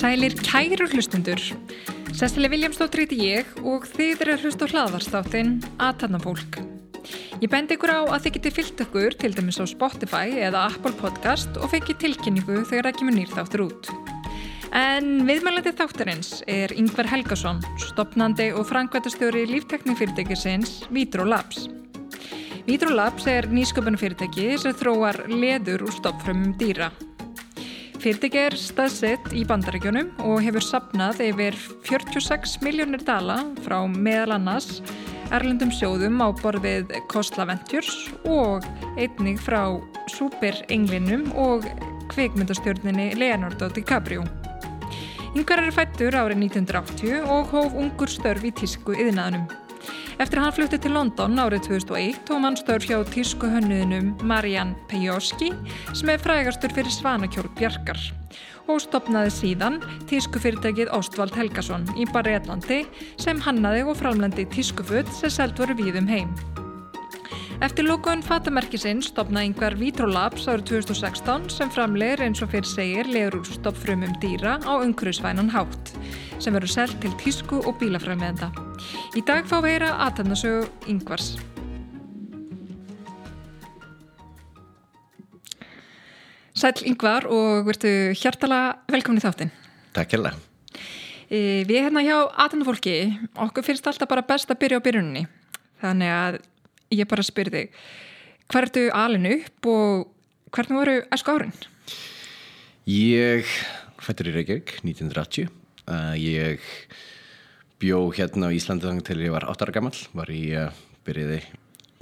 Sælir kæru hlustundur. Sestileg Viljámsdóttir heiti ég og þið eru að hlusta á hlaðvarstáttinn Aðtarnafólk. Ég bendi ykkur á að þið geti fyllt ykkur til dæmis á Spotify eða Apple Podcast og fengi tilkynningu þegar það kemur nýr þáttur út. En viðmælandi þáttarins er Yngvar Helgason, stopnandi og frangvættastjóri lífteknifyrirtækisins Vitro Labs. Vitro Labs er nýsköpunafyrirtæki sem þróar leður úr stoppfrömmum dýra. Fyrirtæki er staðsett í bandaríkjónum og hefur sapnað yfir 46 miljónir dala frá meðal annars erlendum sjóðum á borðið Kostla Ventures og einnig frá Super Englinum og kveikmyndastjórninni Leonardo DiCaprio. Yngvar er fættur árið 1980 og hóf ungur störf í tísku yðinaðnum. Eftir að hann flutti til London árið 2001 tók hann störf hjá tísku hönnuðinum Marian Pejoski sem er frægastur fyrir Svanakjól Bjarkar og stopnaði síðan tísku fyrirtækið Óstvald Helgason í Barreitlandi sem hannaði og framlendi tískufutt sem seld voru víðum heim. Eftir lókun fatamerkisinn stopnaði yngvar Vitrolabs árið 2016 sem framlegir eins og fyrir segir legur úr stoppfrumum dýra á umhverjusvænan hátt sem verður selt til tísku og bílafræðmiðenda. Í dag fá við heyra aðtæmnasögu yngvars. Sæl yngvar og verðu hjartala velkomin í þáttin. Takk hérlega. E, við hérna hjá aðtæmnafólki, okkur finnst alltaf bara best að byrja á byrjunni. Þannig að ég bara spyr þig, hvað ertu alin upp og hvernig voru æsku árin? Ég fættur í Reykjavík 1980. Uh, ég bjó hérna á Íslandi þannig til ég var 8 ára gammal, var í uh, byrjiði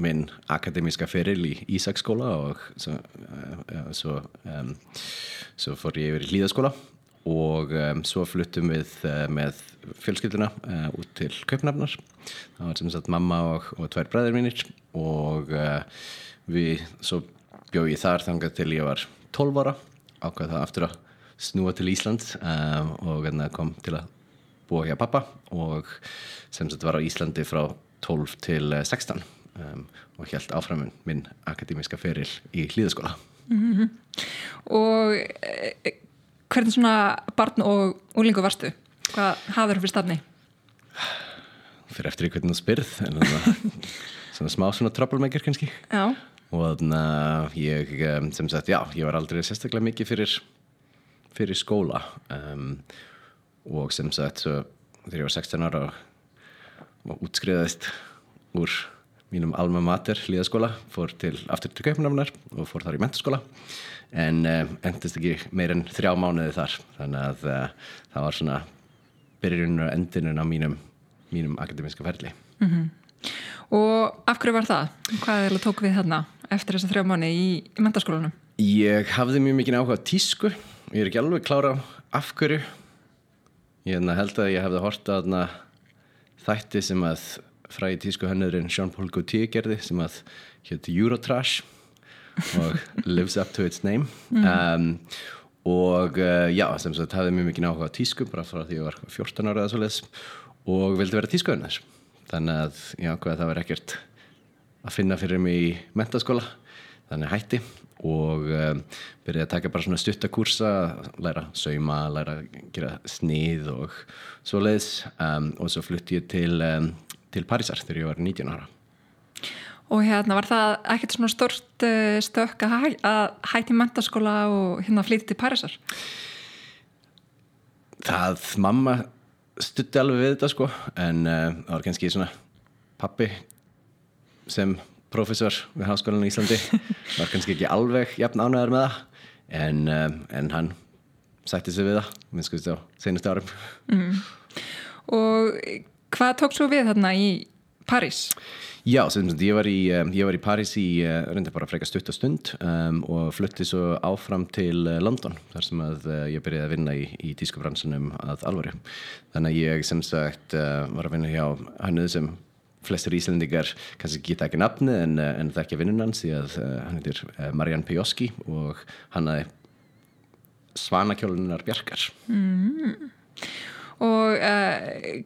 minn akademíska feril í Ísaksskóla og svo, uh, svo, um, svo fór ég yfir í Líðaskóla og um, svo fluttum við með fjölskylduna uh, út til Kaupnafnar það var sem sagt mamma og, og tvær bræðir mínir og uh, við svo bjóð ég þar þangað til ég var 12 ára ákvað það aftur að snúa til Ísland um, og kom til að búa hjá pappa og sem sagt var á Íslandi frá 12 til 16 um, og held áframun minn akademíska feril í hlýðaskóla mm -hmm. Og hvernig svona barn og úlingu varstu? Hvað hafður þú fyrir stafni? Fyrir eftir hvernig þú spyrð en svona smá svona troublemaker kannski. Já. Og þannig að ég sem sagt, já, ég var aldrei sérstaklega mikið fyrir fyrir skóla. Um, og sem sagt svo, þegar ég var 16 ára og útskriðaðist úr mínum alma mater líðaskóla, fór til aftur til Kaupanamnar og fór þar í mentaskóla en um, endist ekki meir en þrjá mánuði þar. Þannig að uh, það var svona byrjunum og endinun á mínum, mínum akademíska ferli mm -hmm. Og af hverju var það? Hvað er það tók við þarna eftir þessa þrjá mánu í, í mentaskólanum? Ég hafði mjög mikið áhuga tísku ég er ekki alveg klára af hverju ég held að ég hefði horta að þætti sem að fræði tísku hennurinn Jean-Paul Gaultier gerði sem að hétti Eurotrash og lives up to its name mm. um, og uh, já, sem sagt hafði mjög mikið áhuga tísku bara frá því ég var 14 ára eða svo leiðis og vildi vera tískuðunar þannig að já, hvað það var ekkert að finna fyrir mig í mentaskóla þannig hætti og um, byrjaði að taka bara svona stuttakursa læra sauma, læra að gera snið og svo leiðis um, og svo flutti ég til, um, til Parísar þegar ég var 19 ára Og hérna var það ekkert svona stort uh, stök að, hæ, að hætti mentaskóla og hérna flytti til Parísar? Það, mamma stutti alveg við þetta sko en uh, það var kannski svona pappi sem professor við Háskólan í Íslandi var kannski ekki alveg jafn ánæðar með það en, um, en hann sætti sig við það minn skoðist á senustu árum mm. Og hvað tók svo við þarna í París? Já, sem ég var í, um, ég var í París í uh, reynda bara freka stutt og stund um, og flutti svo áfram til uh, London þar sem að ég byrjaði að vinna í, í tískubransunum að alvaru þannig að ég sem sagt var að vinna hjá hannuð sem flestir íslendingar kannski geta ekki nafni en, eh, en það ekki að vinnun hans því að hann heitir Marian Pioski og hann aði Svanakjólunar Bjarkar mm. uh,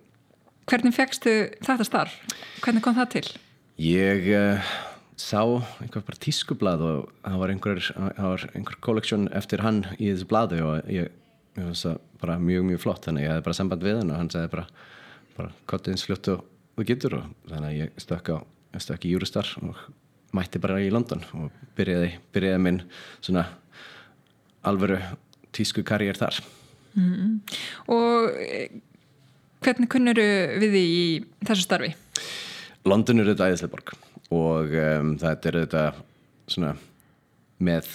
hvernig fegstu þetta starf? Hvernig kom það til? Ég uh, sá einhver bara tískublað og það var einhver, einhver kolleksjón eftir hann í þessu bladu og ég, ég var það bara mjög mjög flott þannig ég hefði bara samband við hann og hann segði bara, bara kottið eins fljótt og þú getur og þannig að ég stökk á ég stökk í Eurostar og mætti bara í London og byrjaði, byrjaði minn svona alvöru tísku karriér þar mm. Og eh, hvernig kunnuru við því í þessu starfi? London er þetta æðislega borg og um, þetta er þetta svona með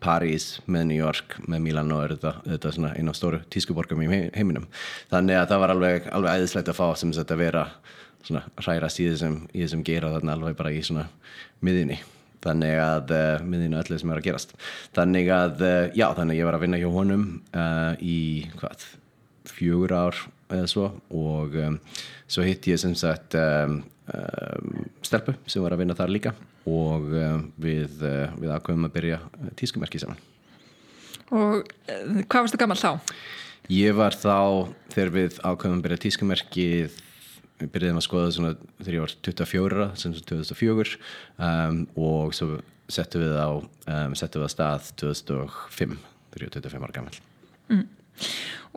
París, með New York, með Milano er þetta, þetta svona eina stóru tískuborgum í heiminum. Þannig að það var alveg, alveg æðislegt að fá sem þetta vera svona hrærast í þessum, í þessum gera þarna alveg bara í svona miðinni. Þannig að uh, miðinu öllu sem er að gerast. Þannig að, uh, já, þannig að ég var að vinna hjá honum uh, í, hvað, fjögur ár svo. Og um, svo hitt ég sem sagt um, um, stelpu sem var að vinna þar líka. Og við, uh, við ákveðum að byrja tískumerki saman. Og uh, hvað varstu gammal þá? Ég var þá þegar við ákveðum að byrja tískumerkið við byrjuðum að skoða svona þegar ég var 24 sem 2004 um, og svo settum við á um, settum við að stað 2005 þegar ég var 25 ára gammal mm.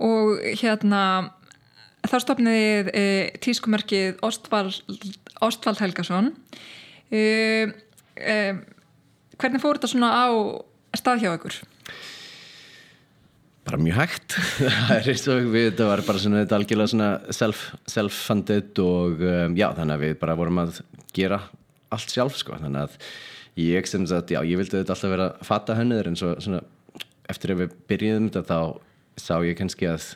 og hérna þá stopniðið e, tískumerkið Ostvald, Ostvald Helgason. E, e, hvernig fór þetta svona á stað hjá ykkur? bara mjög hægt. Það er eins og við, þetta var bara svona þetta algjörlega svona self-funded self og um, já, þannig að við bara vorum að gera allt sjálf sko, þannig að ég sem sagt, já, ég vildi þetta alltaf vera að fatta henniður en svo svona eftir að við byrjuðum þetta þá sá ég kannski að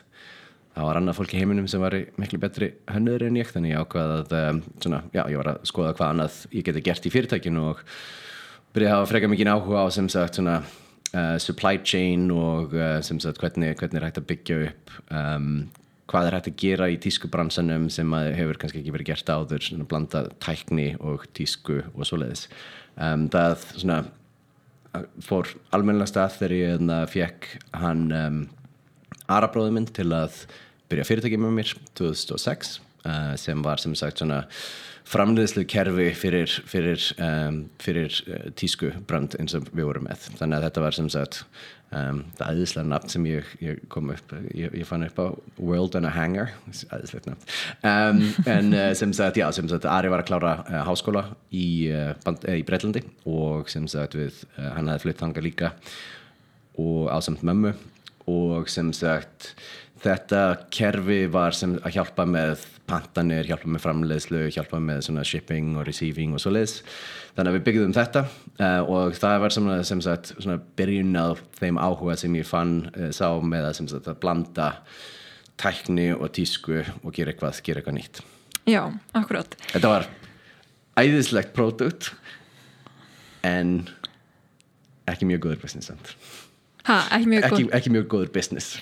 það var annað fólk í heiminum sem var miklu betri henniður en ég, þannig ég ákvaði að um, svona, já, ég var að skoða hvað annað ég geti gert í fyrirtækinu og byrjaði að hafa freka mikið áhuga á sem sagt svona uh, supply chain og uh, sem sagt hvernig, hvernig er hægt að byggja upp um, hvað er hægt að gera í tískubransanum sem hefur kannski ekki verið gert áður svona blanda tækni og tísku og svoleiðis. Um, það svona fór almennilega stað þegar ég hérna, fekk hann um, Arabróðu minn til að byrja fyrirtæki með mér 2006 uh, sem var sem sagt svona framleiðslu kerfi fyrir, fyrir, um, fyrir uh, tísku brand eins og við vorum með. Þannig að þetta var sem sagt um, það aðeinslega nafn sem ég, ég kom upp ég, ég fann upp á World on a Hanger aðeinslega nafn. Um, en uh, sem sagt, já, sem sagt Ari var að klára uh, háskóla í, uh, band, í Breitlandi og sem sagt við, uh, hann hefði flytt hanga líka og ásamt mömmu og sem sagt þetta kerfi var sem að hjálpa með pantanir, hjálpa með framleiðslu hjálpa með svona shipping og receiving og svo leiðis, þannig að við byggðum þetta uh, og það var sem, sem sagt svona byrjun á þeim áhuga sem ég fann uh, sá með að sem sagt að blanda tækni og tísku og gera eitthvað, gera eitthvað nýtt. Já, akkurat. Þetta var æðislegt pródukt en ekki mjög góður business ha, ekki, mjög ekki, ekki mjög góður business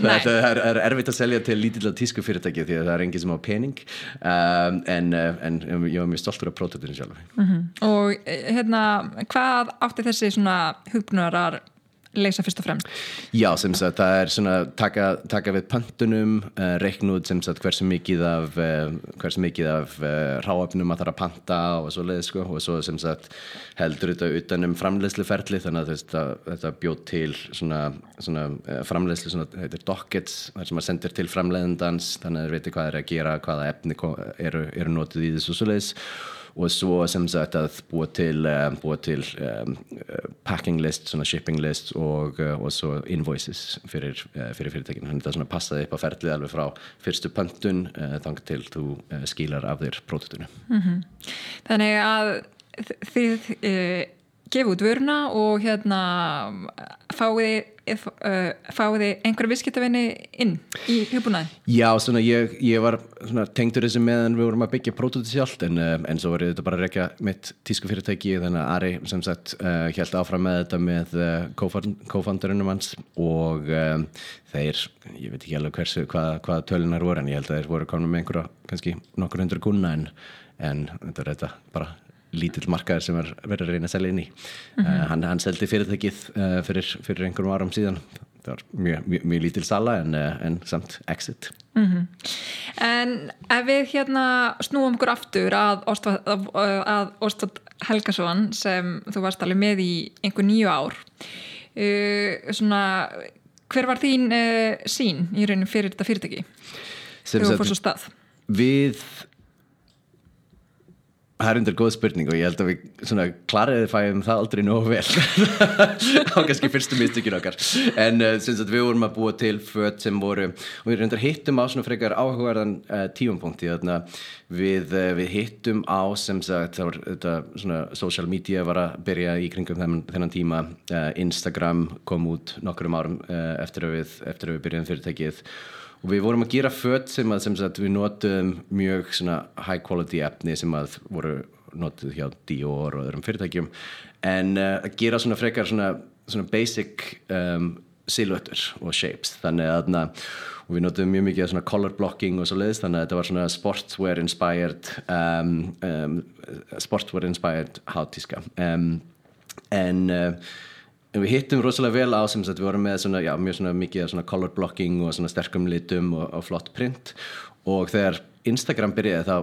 það er, er erfitt að selja til lítill að tísku fyrirtæki því að það er enginn sem á pening. Um, en, en ég var mjög stoltur af prótotinu sjálf mm -hmm. Og hérna, hvað átti þessi svona hugbúnarar leysa fyrst og fremst? Já, sem sagt, það er svona taka, taka við pöntunum, uh, reikn út sem sagt hversu mikið af uh, hversu mikið af uh, ráöfnum að það er að panta og svo leið, sko, og svo sem sagt heldur þetta utanum framleiðsluferli þannig að þetta, þetta bjóð til svona, svona framleiðslu svona, þetta er dockets, það sem að sendir til framleiðendans, þannig að það veitir hvað er að gera hvaða efni eru, eru notið í þessu svo leiðis og svo sem sagt að búa til, um, búa til um, packing list, svona shipping list og, uh, og svo invoices fyrir, fyrir fyrirtækinu. Þannig að það svona passaði upp á ferlið alveg frá fyrstu pöntun þang til þú skilar af þér prótutunum. Mm -hmm. Þannig að þið gefa út vöruna og hérna fáið uh, fáið einhverja visskiptavinni inn í hugbúnaði? Já, svona ég, ég var svona, tengdur þessi meðan við vorum að byggja prótúti sjálf en, uh, en svo var ég þetta bara að rekja mitt tísku fyrirtæki þannig að Ari sem sagt uh, held áfram með þetta með co-founderinnum hans og um, þeir, ég veit ekki alveg hversu hvað, hvað tölunar voru en ég held að þeir voru komin með einhverja kannski nokkur hundur kuna en, en þetta er þetta bara lítill markaður sem er verið að reyna að selja inn í mm -hmm. uh, hann, hann seldi fyrirtækið uh, fyrir, fyrir einhverjum árum síðan það var mjög, mjög, mjög lítil sala en, uh, en samt exit En ef við hérna snúum okkur aftur að Óstvad Helgason sem þú varst alveg með í einhver nýju ár svona, hver var þín sín í rauninu fyrir þetta fyrirtæki? Þegar þú fórst á stað við það er undir góð spurning og ég held að við klariði fæum það aldrei nógu vel. Á kannski fyrstu mistökjun okkar. En uh, sem sagt við vorum að búa til föt sem voru og við reyndar hittum á svona frekar áhugaverðan uh, tífumpunkti þarna. Við, uh, við hittum á sem sagt það var þetta svona social media var að byrja í kringum þennan, þennan tíma. Uh, Instagram kom út nokkrum árum eftir að við, að við byrjuðum fyrirtækið og við vorum að gera föt sem að sem sagt, við notum mjög high quality efni sem að voru notuð hjá Dior og öðrum fyrirtækjum. En uh, að gera svona frekar svona, svona basic um, silhouettur og shapes. Þannig að na, við notum mjög mikið svona color blocking og svo leiðist þannig að þetta var svona sportswear inspired um, um, sportswear inspired hátíska. Um, en uh, við hittum rosalega vel á sem sagt við vorum með svona, já, mjög svona mikið svona color blocking og sterkum litum og, og flott print. Og þegar Instagram byrjaði þá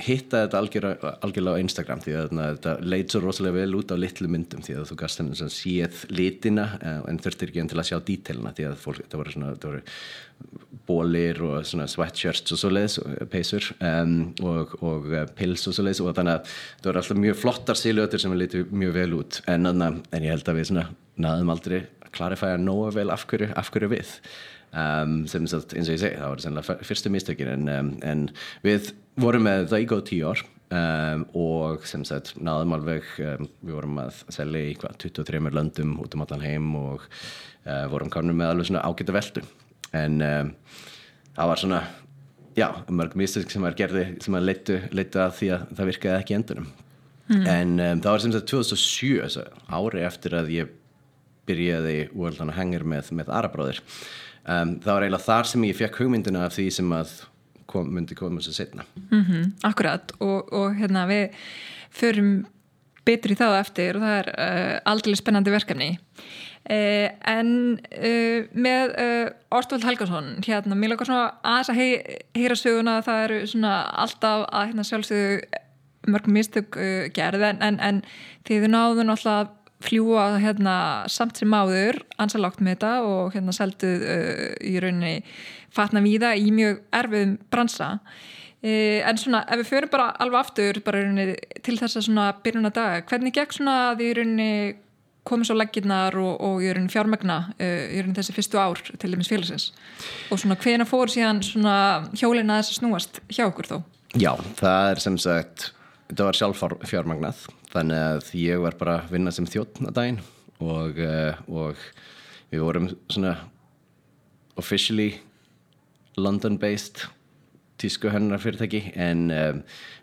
hittaði þetta algjörlega, algjörlega á Instagram því að þetta leit svo rosalega vel út á litlu myndum því að þú gast henni svona séð litina eh, en þurftir ekki enn til að sjá dítelina því að fólk, þetta voru svona, þetta voru bólir og svona sweatshirts og svo leiðis, peysur um, og, og uh, pils og svo leiðis og þannig að það voru alltaf mjög flottar siljötur sem litu mjög vel út. En, en ég held að við svona naðum aldrei að klarifæja nóga vel af hverju, af hverju við um, sem sagt, eins og ég segi, það voru sennilega fyrstu mistökin en, um, en við vorum með það í góð tíu ár um, og sem sagt náðum alveg um, við vorum að selja í hvað 23 löndum út um allan heim og uh, vorum kannum með alveg svona ágæta veldu en um, það var svona já, mörg mistök sem að gerði sem að leitu að því að það virkaði ekki endunum. Mm. en það var sem sagt 2007 þessu, ári eftir að ég byrjaði World on a Hanger með, með Arabróðir um, það var eiginlega þar sem ég fekk hugmyndina af því sem að kom, myndi koma þessu setna mm -hmm, Akkurat. Og, og hérna við förum betri þá eftir og það er uh, aldrei spennandi verkefni. Uh, en uh, með Ortvöld Helgarsson hérna, mér lakar svona aðeins að hei, heyra söguna að það eru svona alltaf að hérna, sjálfsögðu mörgum mistök gerð en, en, en þið náðu náttúrulega fljúa hérna, samt sem áður ansalátt með þetta og hérna selduð í rauninni fatna víða í mjög erfiðum bransa. En svona ef við förum bara alveg aftur bara rauninni til þess að byrjuna dag, hvernig gekk svona að í rauninni komið svo leggirnar og, og ég er fjármegna ég er þessi fyrstu ár til dæmis félagsins? Og svona hvena fór síðan svona hjólina þess að snúast hjá okkur þó? Já, það er sem sagt þetta var sjálf fjármagnað þannig að ég var bara að vinna sem þjóttn að daginn og, og við vorum svona officially London based tísku hennar fyrirtæki en um,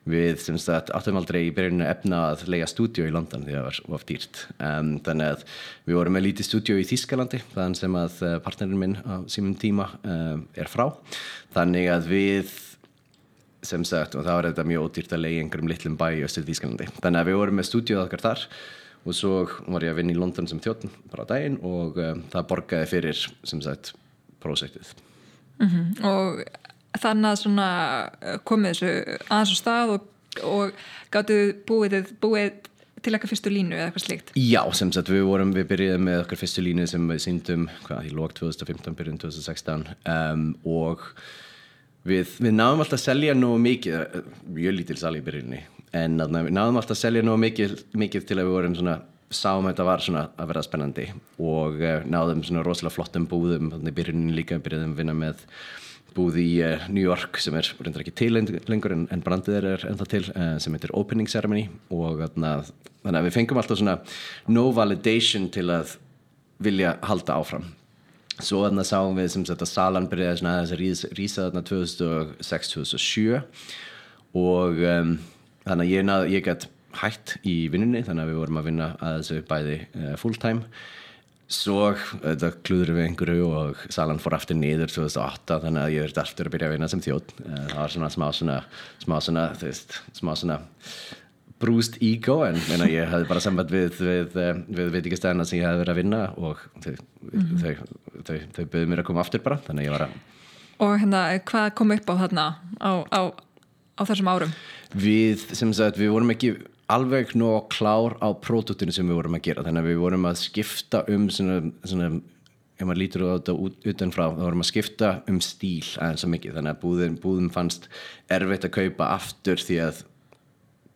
við sem sagt áttum aldrei í byrjuninu efna að lega stúdíu í London því það var of dýrt. Um, þannig að við vorum með lítið stúdíu í Þískalandi þann sem að partnerinn minn á símum tíma um, er frá. Þannig að við sem sagt og það var þetta mjög ódýrt að lega einhverjum litlum bæ í Östur Þískalandi þannig að við vorum með stúdíu okkar þar og svo var ég að vinna í London sem þjóttn bara daginn og um, það borgaði fyrir sem sagt projektið mm -hmm. og þannig að svona komið þessu aðeins á stað og, og gáttu búið, búið til eitthvað fyrstu línu eða eitthvað slikt Já, sem sagt við vorum, við byrjuðum með okkar fyrstu línu sem við síndum hvað í lók 2015, byrjun 2016 um, og við, við náðum alltaf að selja nú mikið mjög lítil sali í byrjunni en við náðum alltaf að selja nú mikið, mikið til að við vorum svona sáum að þetta var svona að vera spennandi og uh, náðum svona rosalega flottum búðum þannig byrjunin líka byrjuðum að vinna með búð í uh, New York sem er reyndar ekki til lengur en, en brandið er ennþá til sem heitir Opening Ceremony og þannig að við fengum alltaf svona no validation til að vilja halda áfram svo þannig að sáum við sem sagt að Salan byrjaði svona að þess að rýsa þarna 2006-2007 og um, þannig að ég, nað, ég gætt hætt í vinnunni þannig að við vorum að vinna að þessu bæði uh, full time svo þetta klúður við einhverju og salan fór aftur niður 2008 þannig að ég verði aftur að byrja að vinna sem þjótt það var svona smá svona smá svona, veist, smá svona brúst ego en meina, ég hafði bara samband við við, við, við veitingastæðina sem ég hafði verið að vinna og þau, mm -hmm. þau, þau, þau byrði mér að koma aftur bara þannig að ég var að Og hérna, hvað kom upp á þarna á, á, á þessum árum? Við, sem sagt, við vorum ekki alveg nóg klár á pródúttinu sem við vorum að gera þannig að við vorum að skipta um svona, svona ef maður lítur á þetta utanfrá þá vorum að skipta um stíl aðeins svo mikið þannig að búðum, búðum fannst erfitt að kaupa aftur því að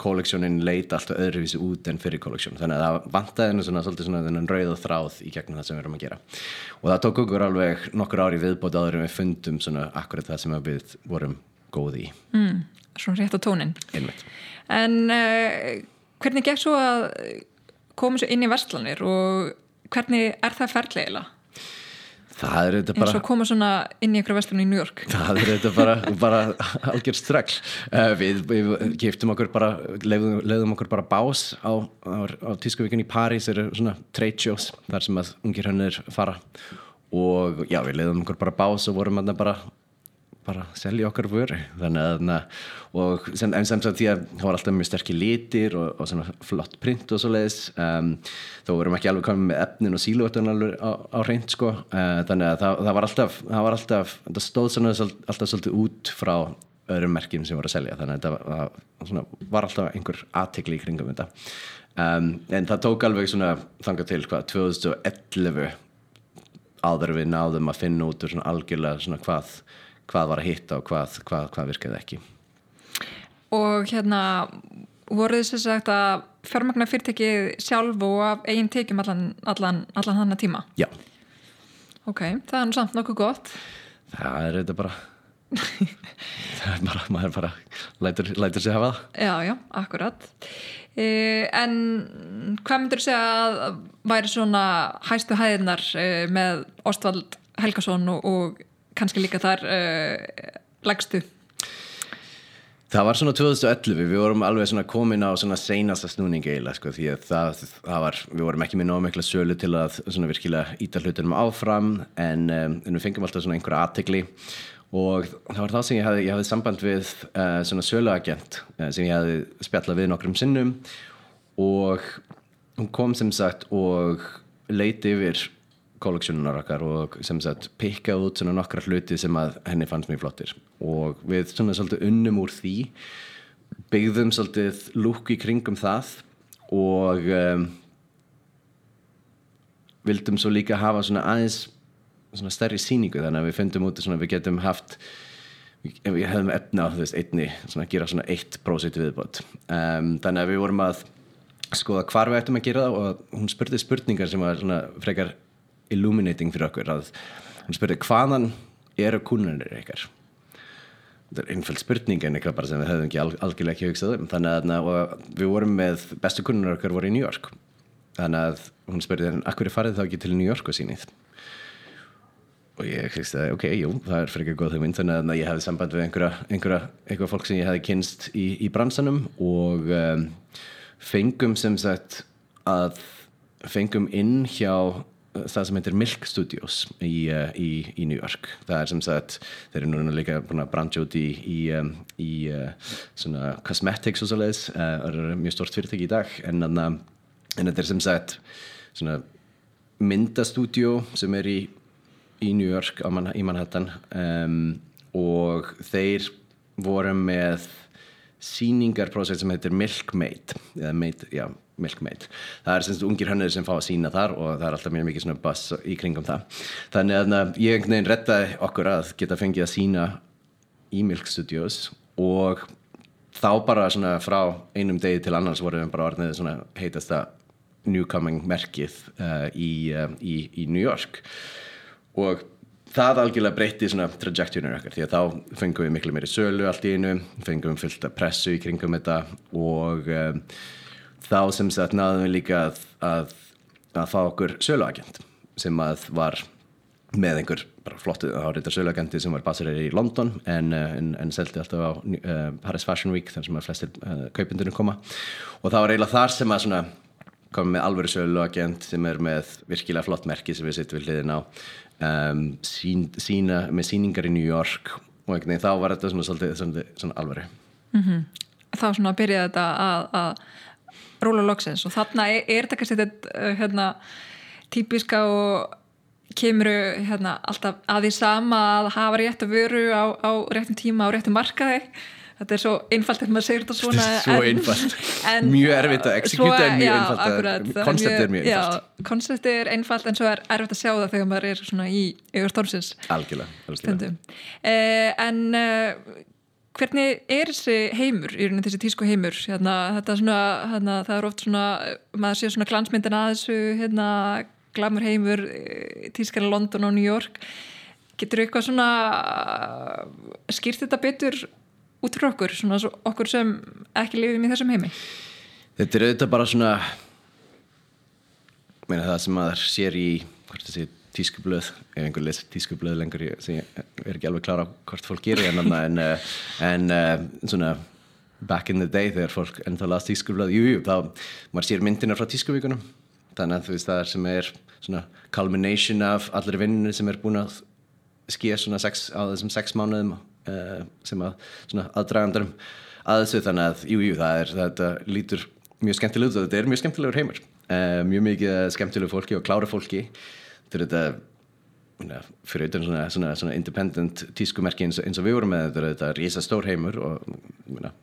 kolleksjónin leita alltaf öðruvísi út en fyrir kolleksjón þannig að það vantaði hennu svona, svolítið svona þennan rauð og þráð í gegnum það sem við erum að gera og það tók okkur alveg nokkur ári viðbót áður en við fundum svona akkurat það sem við vorum góði í mm, Svona rétt á tónin Einmitt. En uh, hvernig gekk svo að koma svo inn í verslanir og hvernig er það ferðlegilega? Það er þetta bara eins og koma svona inn í einhverja vestlunni í New York. Það er þetta bara, bara algjör strax uh, við, við giftum okkur bara leiðum, leiðum okkur bara bás á, á, á tískuvíkun í París eru svona trade shows þar sem að ungir hannir fara. Og já við leiðum okkur bara bás og vorum aðna bara bara selja okkar vöru. Þannig að og sem, en sem sagt því að það var alltaf mjög sterkir litir og, og svona flott print og svo leiðis um, þó vorum ekki alveg komið með efnin og síluötun alveg á, á reynd sko. Uh, þannig að það, það var alltaf það var alltaf, það stóð svona alltaf svolítið út frá öðrum merkjum sem voru að selja. Þannig að það svona, var alltaf einhver aðtekli í kringum þetta. Um, en það tók alveg svona þanga til hvað 2011 áður við náðum að finna út úr svona algjörlega svona hvað hvað var að hitta og hvað, hvað, hvað virkaði ekki. Og hérna voru þess að sagt að fjármagnar fyrirtekið sjálf og af eigin tekjum allan, allan, allan hann að tíma? Já. Ok, það er nú samt nokkuð gott. Það er þetta bara það er bara, maður bara lætur, lætur sig hafa það. Já, já, akkurat. E, En hvað myndur þú segja að væri svona hæstu hæðinar e, með Óstvald Helgason og, og kannski líka þar uh, lagstu Það var svona 2011, við vorum alveg svona komin á svona seinasta snúning eiginlega sko því að það, það var, við vorum ekki með námikla sölu til að svona virkilega íta hlutunum áfram en, um, en við fengum alltaf svona einhverja aðtegli og það var það sem ég hafði, ég hafði samband við uh, svona söluagent uh, sem ég hafði spjallað við nokkrum sinnum. Og hún kom sem sagt og leiti yfir kolleksjónunar okkar og sem sagt pikkað út svona nokkra hluti sem að henni fannst mjög flottir. Og við svona svolítið unnum úr því byggðum svolítið lúk í kringum það og um, vildum svo líka hafa svona aðeins svona stærri síningu þannig að við fundum út að við getum haft ef við hefðum efna á þú veist einni svona að gera svona eitt prósitt viðbót. Um, þannig að við vorum að skoða hvar við ættum að gera það og hún spurði spurningar sem var svona frekar illuminating fyrir okkur að hann spurði hvaðan eru kúnunir ykkar? Þetta er einfæld spurning en eitthvað bara sem við höfum ekki algjörlega ekki hugsað um. Þannig að við vorum með bestu kúnunir okkar voru í New York. Þannig að hún spurði hann akkur er farið þá ekki til New York og sínið og ég hlusti að ok, jú, það er fyrir ekki góð hugmynd. Þannig að ég hefði samband við einhverja, einhverja einhverja fólk sem ég hefði kynst í, í bransanum og um, fengum sem sagt að fengum inn hjá það sem heitir Milk Studios í, uh, í, í New York. Það er sem sagt, þeir eru núna líka búin að brandja út í, í, uh, svona cosmetics og svo leiðis það uh, er mjög stort fyrirtæki í dag. En, þetta er sem sagt svona myndastúdjó sem er í New York Man, í Manhattan um, og þeir voru með síningarprosess sem heitir Milkmaid eða Maid, já Milkmaid. Það er semst ungir hönnur sem fá að sína þar og það er alltaf mjög mikið svona bass í kringum það. Þannig að ég einhvern veginn rettaði okkur að geta fengið að sína í Milk Studios og þá bara svona frá einum degi til annars vorum við bara orðinðið svona heitasta newcoming merkið uh, í, uh, í, í New York og það algjörlega breytti svona trajectory-nur okkar því að þá fengum við miklu meiri sölu allt í einu, fengum við fyllt að pressu í kringum þetta og uh, þá sem sagt náðum við líka að, að, að fá okkur söluagent sem að var með einhver bara flottu áriðar söluagenti sem var baserir í London en, eh, en, en seldi alltaf á uh, Paris Fashion Week þar sem að flestir uh, kaupindunum koma og það var eiginlega þar sem að svona komið með alvöru söluagent sem er með virkilega flott merki sem við sittum við hliðin á um, sín, sína, með síningar í New York og þá var þetta svona, svona, svona alvöru mm -hmm. þá svona byrjaði þetta að, að róla loksins. Og þarna er, er þetta kannski þetta hérna, típiska og kemur hérna, alltaf að því sama að hafa rétt að veru á, á réttum tíma á réttum markaði. Þetta er svo einfalt ef maður segir þetta svona svo einfalt, mjög erfitt að exekúta er mjög einfalt konceptið er mjög einfalt. Konceptið er einfalt en svo er erfitt að sjá það þegar maður er svona í yfir stormsins algjörlega eh, en uh, hvernig er þessi heimur í rauninni þessi tísku heimur? Hérna, þetta svona, hérna, það er oft svona maður sé svona glansmyndin að þessu hérna, glamur heimur eh, tískara London og New York. Getur eitthvað svona skýrt þetta betur út fyrir okkur, svona okkur sem ekki lifum í þessum heimi? Þetta er auðvitað bara svona meina það sem maður sér í hvort það sé tískublöð ef einhver les tískublöð lengur ég, ég er ekki alveg klára á hvort fólk gerir en, en, eh, en uh, svona back in the day þegar fólk ennþá las tískublöð, jújú, jú, þá maður sér myndina frá tískuvíkunum þannig að þú veist það er sem er svona culmination af allir vinninu sem er búin að skýja svona sex, á þessum sex mánuðum uh, sem að svona aðdragandarum að þessu. Þannig að jújú jú, það er þetta lítur mjög skemmtileg þetta er mjög skemmtilegur heimur. Uh, mjög mikið skemmtilegu fólki og klára fólki þetta er þetta fyrir auðvitað svona, svona, svona independent tískumerki eins, eins og við vorum með þetta er þetta rísa stór heimur og myrna,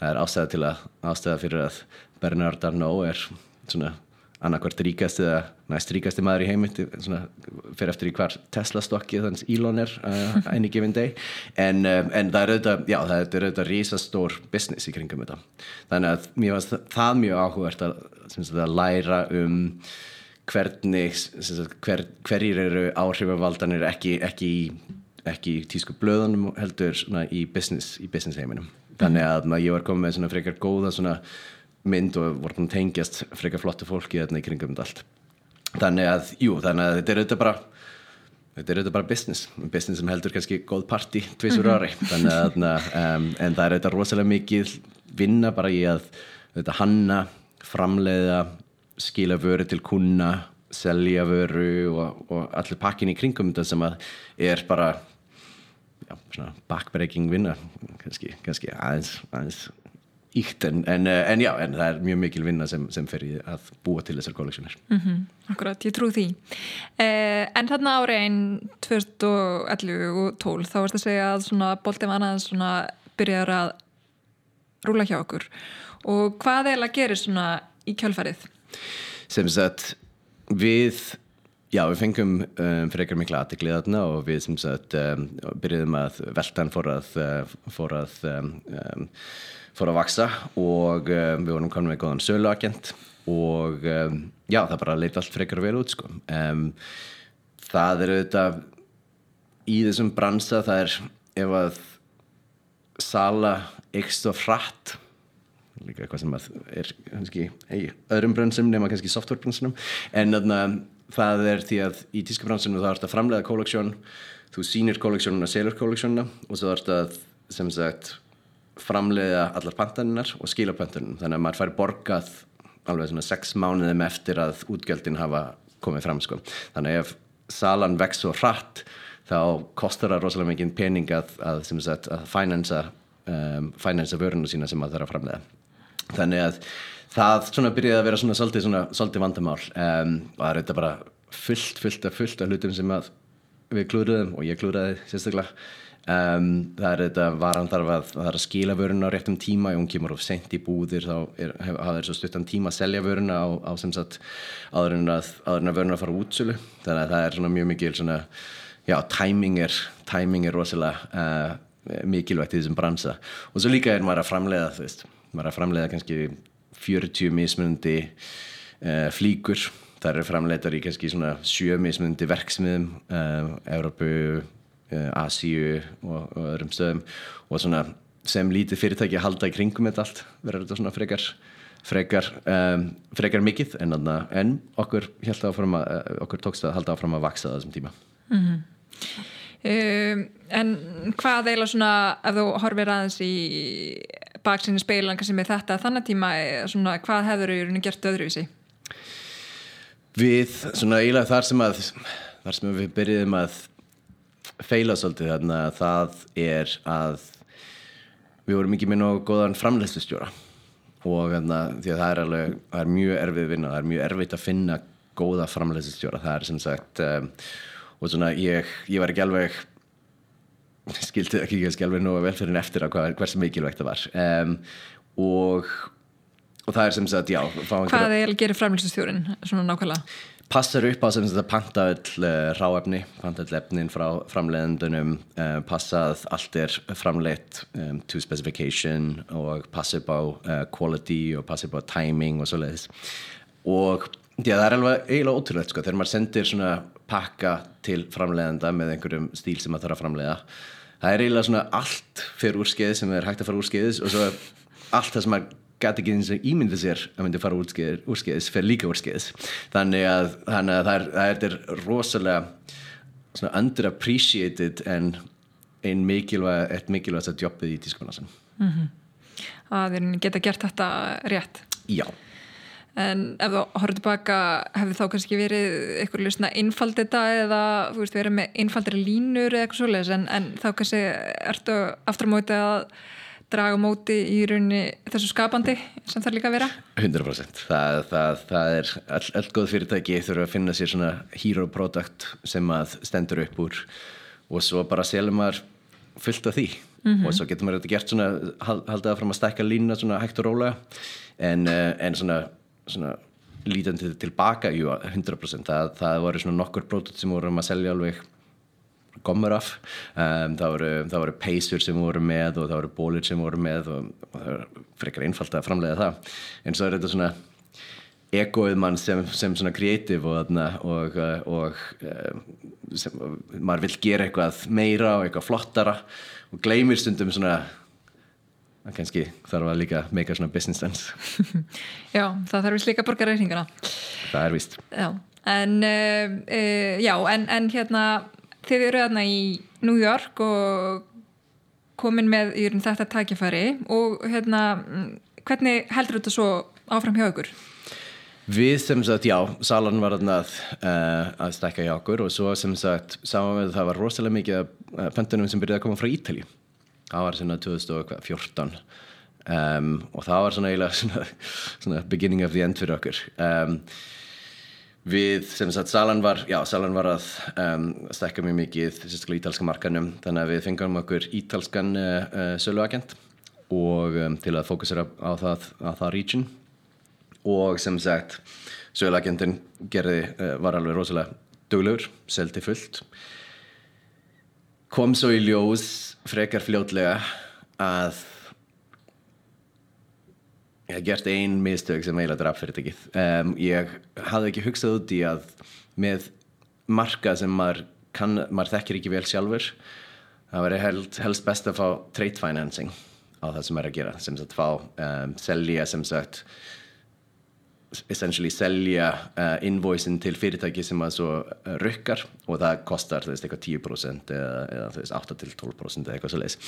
það er ástæða til að ástæða fyrir að Bernard Arnault er svona annarkvært ríkast eða næst ríkasti maður í heimitt fyrir eftir í hvar Tesla stokki þannig Elon er uh, any given day. En, uh, en það er auðvitað já, það er auðvitað rísastór business í kringum þetta. Þannig að mér finnst það mjög áhugavert að, að læra um hvernig hver, hverjir eru áhrifavaldanir ekki, ekki, ekki í tísku blöðunum heldur í business, í business heiminum. Þannig að ég var komið með svona frekar góða svona mynd og vorum tengjast frekar flottu fólki þarna í kringum allt. Þannig að, jú, þannig að þetta er auðvitað bara þetta er auðvitað bara business. Business sem heldur kannski góð party tvísur ári. Þannig að, um, en það er auðvitað rosalega mikið vinna bara í að auðvitað hanna framleiða, skila vöru til kuna, selja vöru og, og allir pakkin í kringum þetta sem er bara backbreaking vinna kannski, kannski aðeins, aðeins íkt en, en, eh, en já, en það er mjög mikil vinna sem, sem fer í að búa til þessar kolleksjónir mm -hmm, Akkurat, ég trú því. Eh, En þarna áriðin 2011 og 12 þá erst að segja að mannaðan svona byrjar að rúla hjá okkur. Og hvað er að gera í kjálfarið? Sem sagt við Já, við fengum um, frekar mikla aðteglið þarna og við sem sagt um, byrjuðum að veltan fór að, uh, fór að um, fór að vaksa og um, við vorum komin með góðan söluagent og um, já, það bara leiti allt frekar vera út sko. Um, það er auðvitað í þessum bransa það er ef að sala ykst og frætt líka eitthvað sem er kannski í öðrum bransum nema kannski softwarebransunum en þarna það er því að í tískabransunum það er að framlega kolleksjón þú sýnir kolleksjónuna, selur kolleksjónuna og svo er þetta sem sagt framleiða allar pantaninnar og skila pantaninnar þannig að maður fær borgað alveg svona sex mánuðum eftir að útgjöldin hafa komið fram sko. þannig að ef salan vex svo hratt þá kostar það rosalega mikið pening að, að, sagt, að finansa um, finansa vöruna sína sem maður þarf að framleiða þannig að það svona byrjaði að vera svona svolítið, svona, svolítið vandamál. Um, og það er þetta bara fullt, fullt fullt af hlutum sem við klúruðum og ég klúraði sérstaklega. Um, það er þetta varan þarf að, það er að skila vöruna á réttum tíma. Ef hún kemur of sent í búðir þá hafa þeir svo stuttan tíma að selja vöruna á, á sem sagt áður en að, að vöruna fara útsölu. Þannig að það er svona mjög mikil svona, já, timing er, timing er rosalega uh, mikilvægt í þessum bransa. Og svo líka er maður að framleiða þú maður að framleiða kannski 40 mismundi uh, flíkur, það eru framleiðar í kannski svona 7 mismundi verksmiðum uh, Európu Eh, Asíu og, og öðrum stöðum. Og svona sem lítið fyrirtæki að halda í kringum þetta allt verður þetta svona frekar frekar, um, frekar mikið en, en okkur, að, eh, okkur tókst að halda áfram að vaksa þessum tíma. Mm -hmm. um, En hvað eila svona ef þú horfir aðeins í baksinni speilangar sem er þetta þannig tíma, svona, hvað hefur þú gert öðruvísi? Við, svona eiginlega þar sem að þar sem við byrjuðum að feila svolítið þarna það er að við vorum ekki með nógu góðan framleystustjóra og þarna, því að það er alveg það er mjög erfið vinna, það er mjög erfitt að finna góða framleystustjóra, það er sem sagt um, og svona ég, ég var ekki alveg skildi ekki ekki alveg nógu vel fyrir en eftir að hvað, hversu mikilvægt það var. Um, og og það er sem sagt, já Hvað er að gera framlýstustjórin, svona nákvæmlega? Passar upp á sem sagt að panta öll uh, ráefni, panta öll efnin frá framleiðendunum, uh, passa að allt er framleitt um, to specification og passa upp á uh, quality og passa upp á timing og svo leiðis og já, það er alveg eiginlega ótrúlega sko, þegar maður sendir svona pakka til framleiðenda með einhverjum stíl sem maður þarf að framleiða það er eiginlega svona allt fyrir úrskið sem er hægt að fara úrskiðis og svo allt það sem maður gæti ekki eins og ímyndið sér að myndi fara úrskeiðis fyrir líka úrskeiðis þannig að, þannig að það, er, það er rosalega underappreciated en einn mikilvæg eitt mikilvægast að jobbið í tískunarsson mm -hmm. að þeir geta gert þetta rétt. Já en ef þú horfður tilbaka hefði þá kannski verið eitthvað lusna einfald þetta eða þú veist verið með einfaldri línur eða eitthvað svoleiðis. En, en þá kannski ertu aftur á móti að draga móti í rauninni þessu skapandi sem það líka að vera. 100% það, það, það er all, all góð fyrirtæki þurfa að finna sér svona hero product sem að stendur upp úr. Og svo bara selum maður fullt af því. Mm -hmm. og svo getur maður þetta gert svona haldið að fram að stækka lína svona hægt og rólega. En, eh, en svona, svona lítandi tilbaka, jú 100% það, það voru svona nokkur produkt sem vorum að selja alveg gommur af. Um, það, voru, það voru peysur sem voru með og það voru bólir sem voru með og, og það var frekar einfalt að framlega það. En svo er þetta svona egoið mann sem, sem svona kreatív og, og, og sem, maður vil gera eitthvað meira og eitthvað flottara og gleymir stundum svona að kannski þarf að líka meika svona business sense. Já, það þarf vist líka að borga reyninguna Það er vist Já, en uh, uh, já, en, en hérna þið eru aðna í New York og komin með í þetta takifæri og hérna, hvernig heldur þetta svo áfram hjá ykkur? Við sem sagt, já, Salan var að, uh, að stekka hjá okkur og svo sem sagt, saman með það var rosalega mikið pöntunum sem byrjaði að koma frá Ítali það var svona 2014 um, og það var svona eiginlega svona, svona beginning of the end fyrir okkur. Um, Við, sem sagt, Salan var, já, Salan var að um, stekka mjög mikið, sérstaklega ítalska markanum, þannig að við fengum okkur ítalskan uh, uh, söluagent og til að fókusera á það, á það region. Og sem sagt, söluagentin gerði, uh, var alveg rosalega duglegur, seldi fullt. Kom svo í ljós frekar fljótlega að Ég hef gert einn mistök sem eiginlega draf fyrirtækið. Um, ég hafði ekki hugsað út í að með marka sem maður, kann, maður þekkir ekki vel sjálfur, það veri held, helst best að fá trade financing á það sem er að gera. Sem sagt fá, um, selja sem sagt, essentially selja uh, invoicin til fyrirtæki sem maður svo uh, rukkar og það kostar þú veist eitthvað 10% eða, eða þú veist 8-12% eða eitthvað svo leiðis.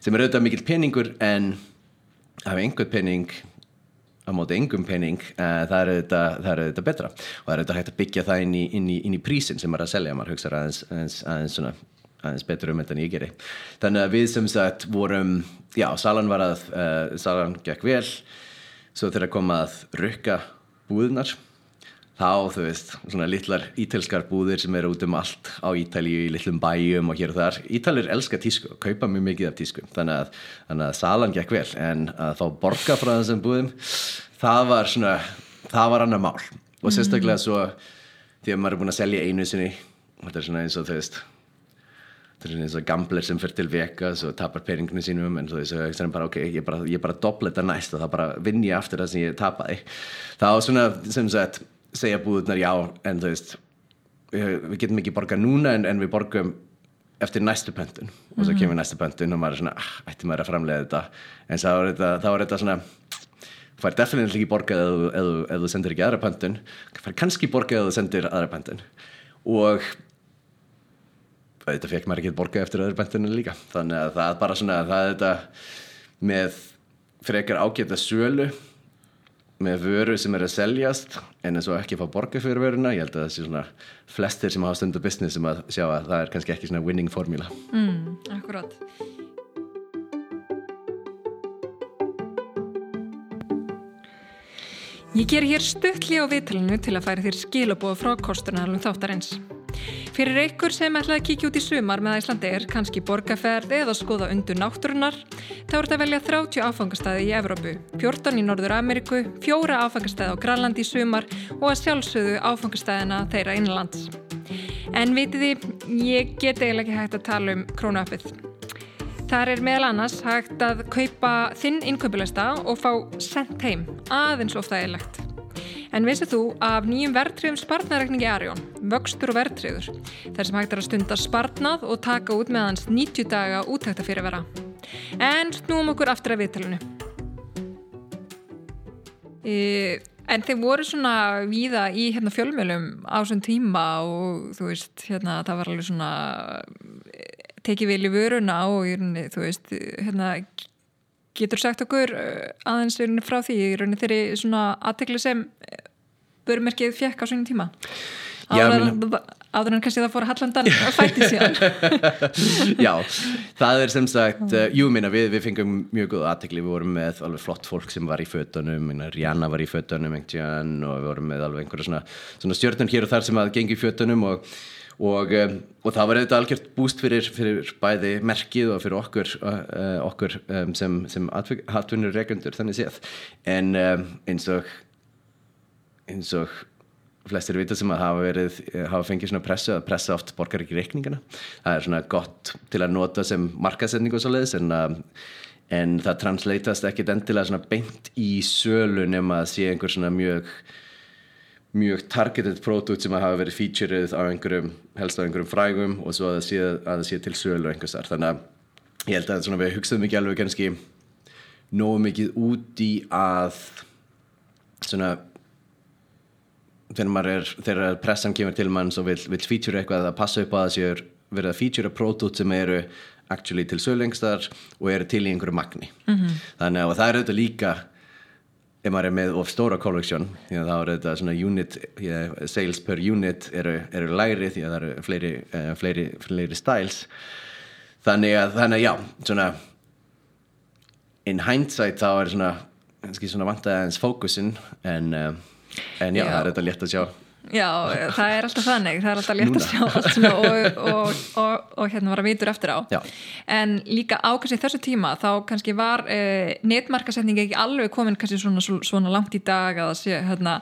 Sem er auðvitað mikill peningur en af einhver pening á móti engum penning uh, það er auðvitað betra. Og það er auðvitað hægt að byggja það inn í, inn í, inn í prísin sem maður er að selja, maður hugsa aðeins, aðeins, aðeins, svona, aðeins betur um þetta en ég geri. Þannig að við sem sagt vorum já, salan var að uh, salan gekk vel. Svo þegar koma að rukka búðunar þá þú veist, svona litlar ítalskar búðir sem eru út um allt á Ítalíu í litlum bæjum og hér og þar. Ítalir elska tísku og kaupa mjög mikið af tísku þannig að, þannig að salan gekk vel. En að fá borga frá þessum búðum það var svona það var annar mál. Og sérstaklega svo því að maður er búin að selja einu sinni og þetta er svona eins og þú veist þetta er eins og gambler sem fyrir til Vegas og tapar peninginu sínum en þú veist, það er bara ok, ég bara, bara dobleta næst og það bara vinn ég aftur það sem ég tapaði. Þá svona sem sagt segja búðunar já en þú veist við, getum ekki borgað núna en, en við borgum eftir næstu pöntun. Mm -hmm. og svo kemur næstu pöntun og maður er svona ah, ætti maður að framlega þetta? En þá er þetta, þá er þetta svona það fær definitíli ekki borgað ef þú sendir ekki aðra pöntun. Það fær kannski borgað ef þú sendir aðra pöntun. Og þetta fekk maður ekki borga eftir öðru bæntinu líka. Þannig að það er bara svona það er þetta með frekar ágæta sölu með vöru sem er að seljast en eins og ekki fá borga fyrir vöruna ég held að það sé svona flestir sem hafa stundu business sem að sjá að það er kannski ekki svona winning formula. Mm, Akkurát Ég ger hér stuttli á vitlunu til að færi þér skilabóð frá kosturnaðalum þáttarins. Fyrir ykkur sem ætlaði að kíkja út í sumar með Æslandir, kannski borgarferð eða skoða undur náttúrunar, þá er þetta að velja 30 áfangastæði í Evrópu, 14 í Norður Ameriku, 4 áfangastæði á Grænlandi í sumar og að sjálfsögðu áfangastæðina þeirra innlands. En vitiði, ég get eiginlega ekki hægt að tala um krónuappið. Þar er meðal annars hægt að kaupa þinn innkaupilesta og fá sendt heim, aðeins ofta eilagt. En vissið þú af nýjum verðtriðum spartnarækningi Arjón, vöxtur og verðtriður, þar sem hægt er að stunda spartnað og taka út með hans 90 daga útækta fyrir vera. En snúum okkur aftur að viðtalinu. En þeir voru svona víða í hérna, fjölmjölum á þessum tíma og þú veist, hérna, það var alveg svona tekið vel í vöruna og þú veist, hérna getur sagt okkur eh, aðeins frá því í rauninni þeirri svona aðtekli sem vörumerkið fjekk á svona tíma? Áður en kannski það fór að Hallandan að fætti síðan. Já, það er sem sagt uh, jú minna við, við fengum mjög góð aðtekli, við vorum með alveg flott fólk sem var í fötunum, Rihanna var í fötunum og við vorum með alveg einhverja svona, svona stjórnum hér og þar sem að gengi í fötunum og og, um, og það var auðvitað algjört búst fyrir, fyrir bæði merkið og fyrir okkur, uh, okkur um, sem, sem hattunur regundur þannig séð. En eins og eins og flestir vita sem að hafa verið hafa fengið svona pressu að pressa oft borgar ekki reikningana. Það er svona gott til að nota sem markasetning og svo leiðis en, en það translatast ekki endilega svona beint í sölu nema að sé einhver svona mjög mjög targeted produkt sem að hafa verið featureið á einhverjum, helst á einhverjum frægum og svo að það sé, að það sé til sölu einhvers þar, þannig að ég held að svona, við hugsaðum ekki alveg kannski nógu mikið út í að svona þegar, er, þegar pressan kemur til mann og vil, vil feature eitthvað að passa upp að það séur verið að feature produkt sem eru actually til sölu einhvers þar og eru til í einhverju magni mm -hmm. þannig að það er auðvitað líka ef maður er með of stóra collection því að þá er þetta svona unit sales per unit eru, eru læri því að það eru fleiri, uh, fleiri, fleiri styles. Þannig að, þannig að já svona in hindsight þá er svona, svona vant aðeins fókusin en, uh, en já, já, það er þetta létt að sjá Já, það er alltaf þannig, það er alltaf létt að sjá allt svona og, og, og, og hérna var að vitur eftir á. Já. En líka ákast í þessu tíma þá kannski var eh, netmarkasetning ekki alveg komin kannski svona, svona langt í dag að sé hérna,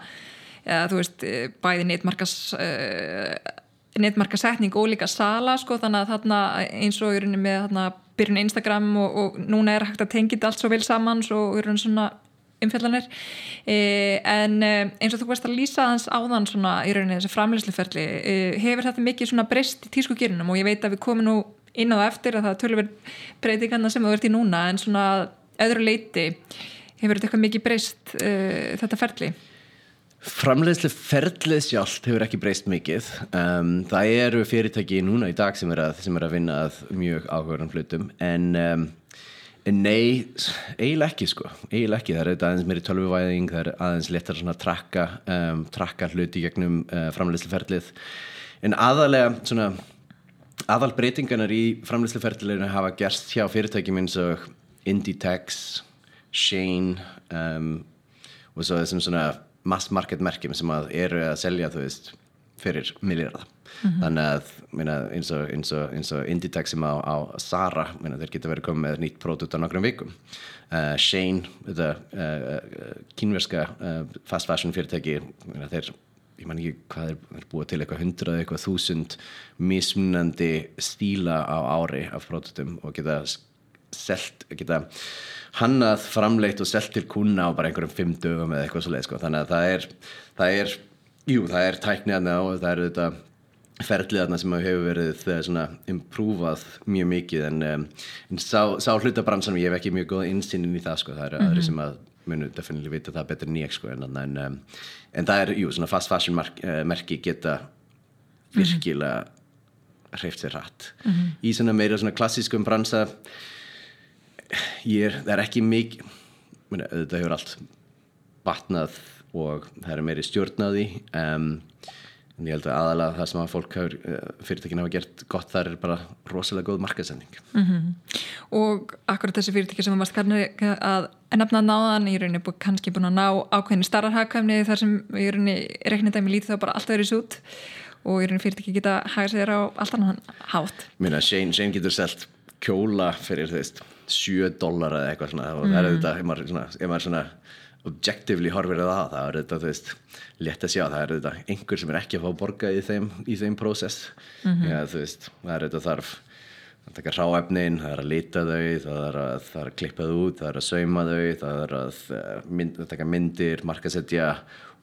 eða, þú veist, eh, bæði netmarkas, eh, netmarkasetning og líka sala sko þannig að þarna eins og í rauninni með þarna byrjun Instagram og núna er hægt að tengja þetta allt svo vel saman og í rauninni svona umfjallanir. E, en e, eins og þú veist að lýsa þans áðan svona í rauninni þessi framleysluferli e, hefur þetta mikið svona breyst í tískugerinum og ég veit að við komum nú inn á eftir að það tölur verið breytingarna sem þú ert í núna en svona öðru leiti hefur þetta eitthvað mikið breyst e, þetta ferli? Framleiðslu ferlið sjálft hefur ekki breyst mikið. Um, það eru fyrirtæki núna í dag sem er að, sem er að vinna að mjög áhugaðan flutum en um, Nei, eiginlega ekki sko, eiginlega ekki, það er aðeins meiri tölvuvæðing, það er aðeins lettar svona trakka, um, trakka hluti gegnum uh, framleysluferlið, en aðalega svona, aðal breytinganar í framleysluferliðinu hafa gerst hjá fyrirtækjum eins og Inditex, Shane um, og svo þessum svona mass market merkjum sem að eru að selja þú veist fyrir millirða mm -hmm. þannig að minna, eins og, og, Inditex sem á, á Zara minna, þeir geta verið komið með nýtt pródút á nokkrum vikum uh, Shane þetta uh, kínverska uh, fast fashion fyrirtæki minna, þeir ég man ekki hvað er, er búið til eitthvað hundrað eitthvað þúsund mismunandi stíla á ári af pródutum og geta selt, geta hannað framleitt og selt til kuna á bara einhverjum fimm dögum eða eitthvað svo leið sko. þannig að það er, það er jú, það er tækniðarna og það er þetta ferðliðarna sem hefur verið eh, svona imprúvað mjög mikið en, um, en sá, sá hlutabransan ég hef ekki mjög góða innsýnin í það sko. það er mm -hmm. aðri sem að munu definitíli vita það betur en ég sko. en, en, um, en það er, jú, svona fast fashion mark, merki geta virkilega mm -hmm. hreift sér rætt mm -hmm. í svona meira svona klassískum bransa ég er, það er ekki mikið þetta hefur allt batnað og það er meiri stjórnaði um, en ég held að aðalega það sem að fólk hefur, fyrirtækin hafa gert gott þar er bara rosalega góð markasending og akkurat þessi fyrirtæki sem varst kannski að nefna náðan í rauninni búið kannski búin að ná ákveðin starra hagkvæmni þar sem í rauninni reiknindæmi lítið þá bara alltaf verið sút og í rauninni fyrirtæki geta hagað sér á allt annan hátt. Minna, Shane, Shane getur selt kjóla fyrir þú veist 7 dólar eða eitthvað svona. Það er þetta, ef maður svona, ef maður svona objectively horfir að það, það er þetta þú veist, létt að sjá, það er þetta einhver sem er ekki að fá borga í þeim, í þeim prósess, ja, þú veist það er þetta þarf að taka ráefnin það er að lita þau, það er að, það er að klippa þau út, það er að sauma þau það er að, eh, mynd, að taka myndir markasetja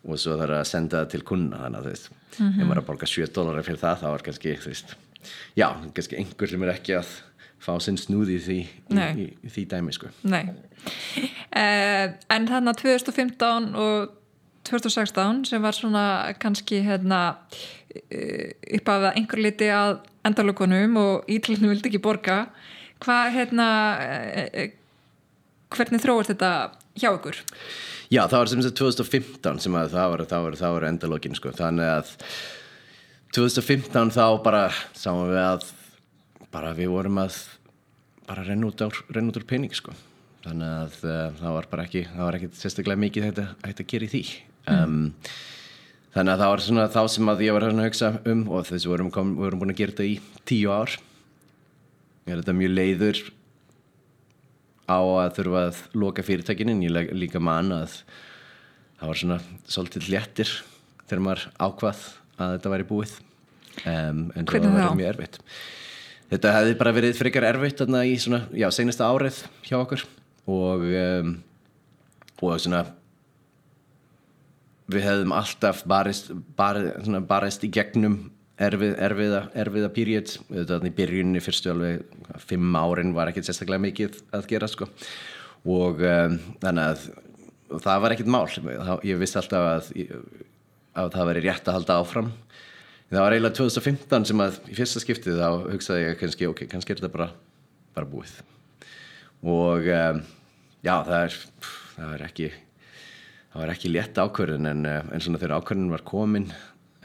og svo það er að senda það til kunna, þannig að þú veist ef maður er að borga 7 dólar fyrir það, þá er kannski þú veist, já, kannski einhver sem er ekki að fá sinn snúði í því, í, í, því dæmi sko. Nei eh, En þannig að 2015 og 2016 sem var svona kannski hérna eh, upp af að einhver liti að endalökunum og ítlunum vildi ekki borga hvað hérna eh, eh, hvernig þróir þetta hjá ykkur? Já, það var sem sagt 2015 sem að það var, það var, það var endalókin sko. þannig að 2015 þá bara sáum við að bara við vorum að bara renna út, út úr pening sko. þannig að uh, það var bara ekki það var ekki sérstaklega mikið þetta að gera í því. Um, þannig að það var svona þá sem að ég var að hugsa um og þess að við vorum, vorum búin að gera þetta í tíu ár. Er þetta mjög leiður á að þurfa að loka fyrirtækinu en ég líka man að það var svona svolítið léttir þegar maður ákvað að þetta væri búið. Um, en það var mjög erfitt þetta hefði bara verið frekar erfitt þarna í svona, já, seinasta árið hjá okkur. Og um, og svona við hefðum alltaf barist, barist, svona, barist í gegnum erfið, erfiða, erfiða period. Þetta í byrjunni fyrstu alveg fimm árin var ekkert sérstaklega mikið að gera sko. Og um, þannig að það var ekkert mál. Ég vissi alltaf að, að það væri rétt að halda áfram það var eiginlega 2015 sem að í fyrsta skiptið þá hugsaði ég kannski ok, kannski er þetta bara, bara búið. Og um, já, það er það er ekki það var ekki létt ákvörðun en, eh, en svona þegar ákvörðun var komin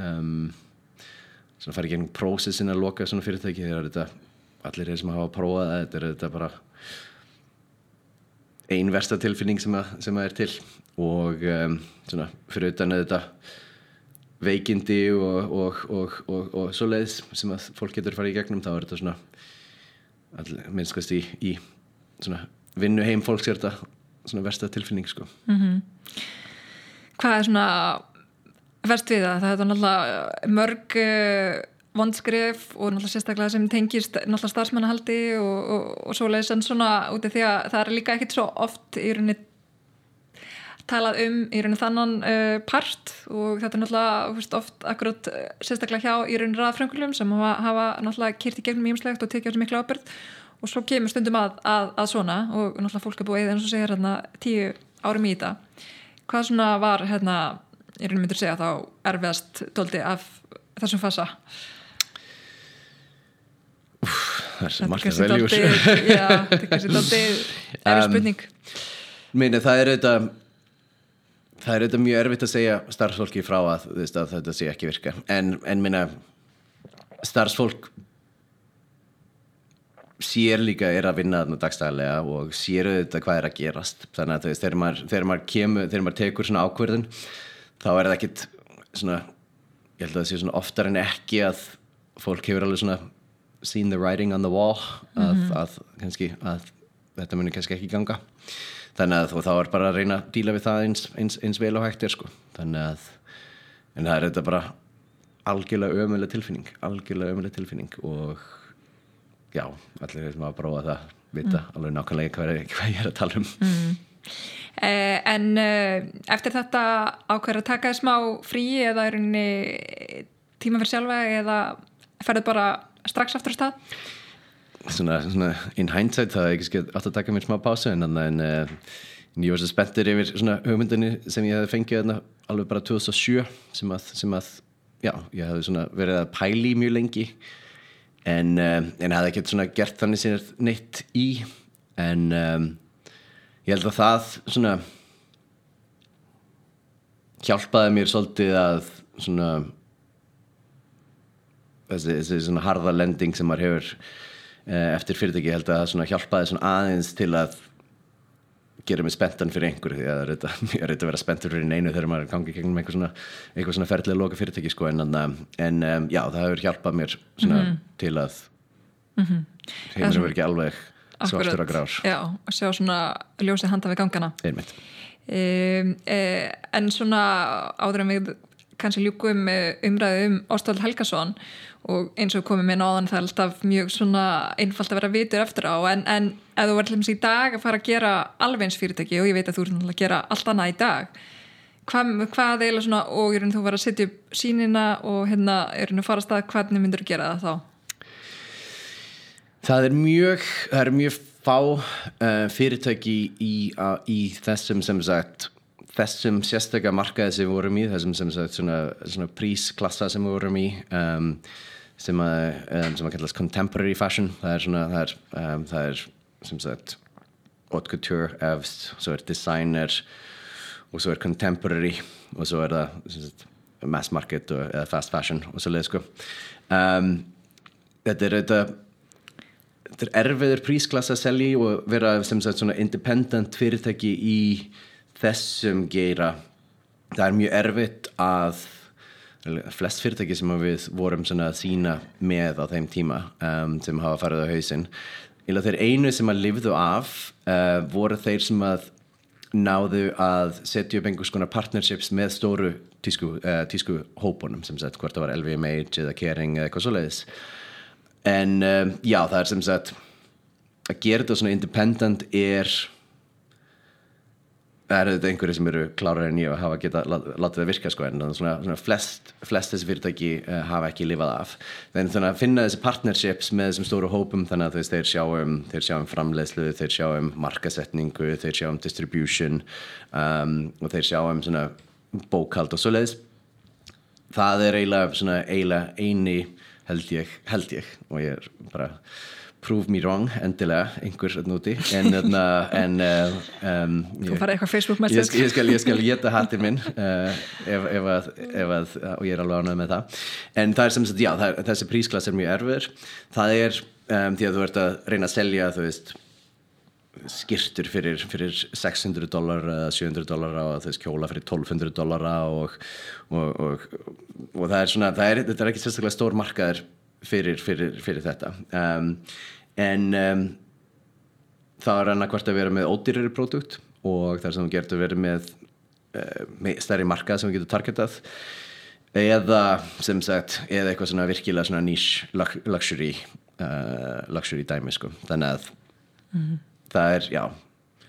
um, svona farið gegnum prósessin að loka svona fyrirtæki þegar þetta allir þeir sem hafa prófað þetta er þetta bara ein versta tilfinning sem, að, sem að er til. Og um, svona fyrir utan þetta veikindi og, og, og, og, svo leiðis sem að fólk getur farið í gegnum þá er þetta svona all, minnskast í, í svona vinnu heim fólks er þetta svona versta tilfinning sko Hvað er svona verst við það? Það er náttúrulega mörg uh, vondskrif og náttúrulega sérstaklega sem tengist náttúrulega starfsmannahaldi og, og, og svoleiðis en svona út af því að það er líka ekkit svo oft í rauninni talað um í rauninni þannan uh, part og þetta er náttúrulega veist, oft akkurat uh, sérstaklega hjá í rauninni raðfröngulum sem hafa, hafa náttúrulega kýrt í gegnum ímslegt og tekið á þessu miklu ábyrgð. Og svo kemur stundum að, að, að svona og náttúrulega fólk er búið eins og segir hérna tíu árum í þetta. Hvað svona var hérna í rauninni myndir segja þá erfiðast dóldi af þessum fasa? Það er sem margt að dálítið- já, þetta er kannski dálítið erfið spurning. Meina, það er auðvitað það er auðvitað mjög erfitt að segja starfsfólki frá að, að þetta sé ekki virka. En, en minna starfsfólk sér líka er að vinna þarna dagstæðlega og sér auðvitað hvað er að gerast. Þannig að þegar maður, þegar maður kemur þegar maður tekur svona ákvörðun þá er það ekkit svona ég held að það sé svona oftar en ekki að fólk hefur alveg svona seen the writing on the wall að, að, kannski, að þetta muni kannski ekki ganga þannig að og þá er bara að reyna að díla við það eins, eins, eins vel og hægt er sko. Þannig að en það er þetta bara algjörlega ömuleg tilfinning algjörlega ömuleg tilfinning og já, allir þeir sem hafa prófað það vita alveg nákvæmlega hvað, er, hvað ég er að tala um. Eh, en eh, eftir þetta ákveður að taka þér smá frí eða er rauninni tíma fyrir sjálfa eða ferðu bara strax aftur á stað svona, svona in hindsight það er ekki átt að taka mér smá pásu en, en, en, en ég var svo spenntur yfir svona hugmyndinni sem ég hefði fengið þarna alveg bara 2007 sem að, sem að já, ég hefði svona verið að pæli mjög lengi en, um, en hefði ekkert svona gert þannig sér neitt í en um, ég held að það svona hjálpaði mér svolítið að svona þessi, þessi svona harða lending sem maður hefur eftir fyrirtæki, held að það hjálpaði aðeins til að gera mig spenntan fyrir einhverju því að ég er eitthvað að vera spenntur fyrir einu þegar maður gangi gegnum eitthvað svona, svona ferðilega loka fyrirtæki sko en, en um, já það hefur hjálpað mér svona mm -hmm. til að mm -hmm. heimur verður ekki alveg svartur og grár Já, og sjá svona ljósið handa við gangana Einmitt um, eh, En svona áður en við kannski ljúkum umræðu um Óstóld Helgason og eins og komið með náðan það er alltaf mjög svona einfalt að vera vitur eftir á en, en ef þú verður í dag að fara að gera alveg eins fyrirtæki og ég veit að þú er að gera allt annað í dag hvað, hvað eða svona og er þú verið að setja upp sínina og hérna er þú að fara að stað hvernig myndur þú gera það þá? Það er mjög það er mjög fá uh, fyrirtæki í, uh, í þessum sem sagt þessum sérstöka markaði sem við vorum í þessum sem sagt svona, svona prísklassa sem við vorum í um, sem að, um, sem að kallast contemporary fashion. Það er svona það er, um, það er sem sagt haute couture efst, svo er designer og svo er contemporary og svo er það sagt, mass market og, eða fast fashion og svo leið sko. Um, þetta er þetta þetta er erfiður prísklassa að selja og vera sem sagt svona independent fyrirtæki í þessum geira. Það er mjög erfitt að flest fyrirtæki sem við vorum að sína með á þeim tíma um, sem hafa farið á hausin þeir einu sem að lifðu af uh, voru þeir sem að náðu að setja upp einhvers konar partnerships með stóru tísku, uh, tísku hópunum sem sagt hvort það var LVMH eða Kering eða eitthvað svo leiðis en um, já það er sem sagt að gera þetta svona independent er það eru þetta einhverju sem eru klárar en ég að hafa geta látið það virka sko en svona, svona flest, flest þessi fyrirtæki uh, hafa ekki lifað af. Þannig að finna þessi partnerships með þessum stóru hópum þannig að þeir sjáum sjáum framleiðslu, þeir sjáum markasetningu, þeir sjáum distribution um, og þeir sjáum svona bókald og svo leiðis það er eiginlega eini held ég, held ég og ég er bara prove me wrong endilega einhver núti en, hérna, en um, þú farið eitthvað Facebook message. ég, ég, skal, ég skal geta hattir minn uh, ef, ef, að, ef að og ég er alveg ánægð með það. En það er sem sagt, já, er, þessi prísklass er mjög erfur. Það er um, því að þú ert að reyna að selja þú veist skirtur fyrir, fyrir 600 dólar eða 700 dólar á þess kjóla fyrir 1200 dólar og, og, og, og það er svona það er, þetta er ekki sérstaklega stór markaður fyrir, fyrir, fyrir þetta um, en um, það er annarkvært að vera með ódýrari pródukt og það er sem þú gerður vera með, uh, með stærri markað sem þú getur targetað eða sem sagt eða eitthvað svona virkilega svona niche luxury uh, luxury dæmi sko þannig að mm -hmm. það er, já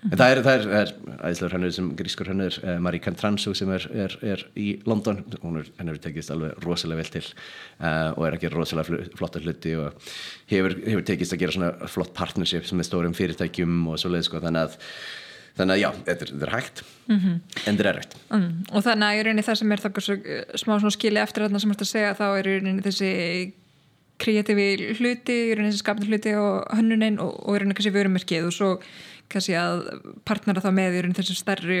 En það er, það er, er æðislegur hannur sem grískur hannur, uh, Marie Cantransu sem er, er, er í London, hún er, hennar tekist alveg rosalega vel til uh, og er að gera rosalega flotta hluti og hefur, hefur tekist að gera svona flott partnerships með stórum fyrirtækjum og svoleið sko, þannig að þannig að já, þetta er, þetta er hægt mm -hmm. en þetta er erfitt mm. og þannig að í rauninni það sem er það smá svona skili eftir þarna sem þú ert að segja þá er í rauninni þessi kreatífi hluti, í rauninni þessi skapnir hluti og hönnunin og, og í rauninni kannski vörumerkið og svo kannski að partnera það með í þessum stærri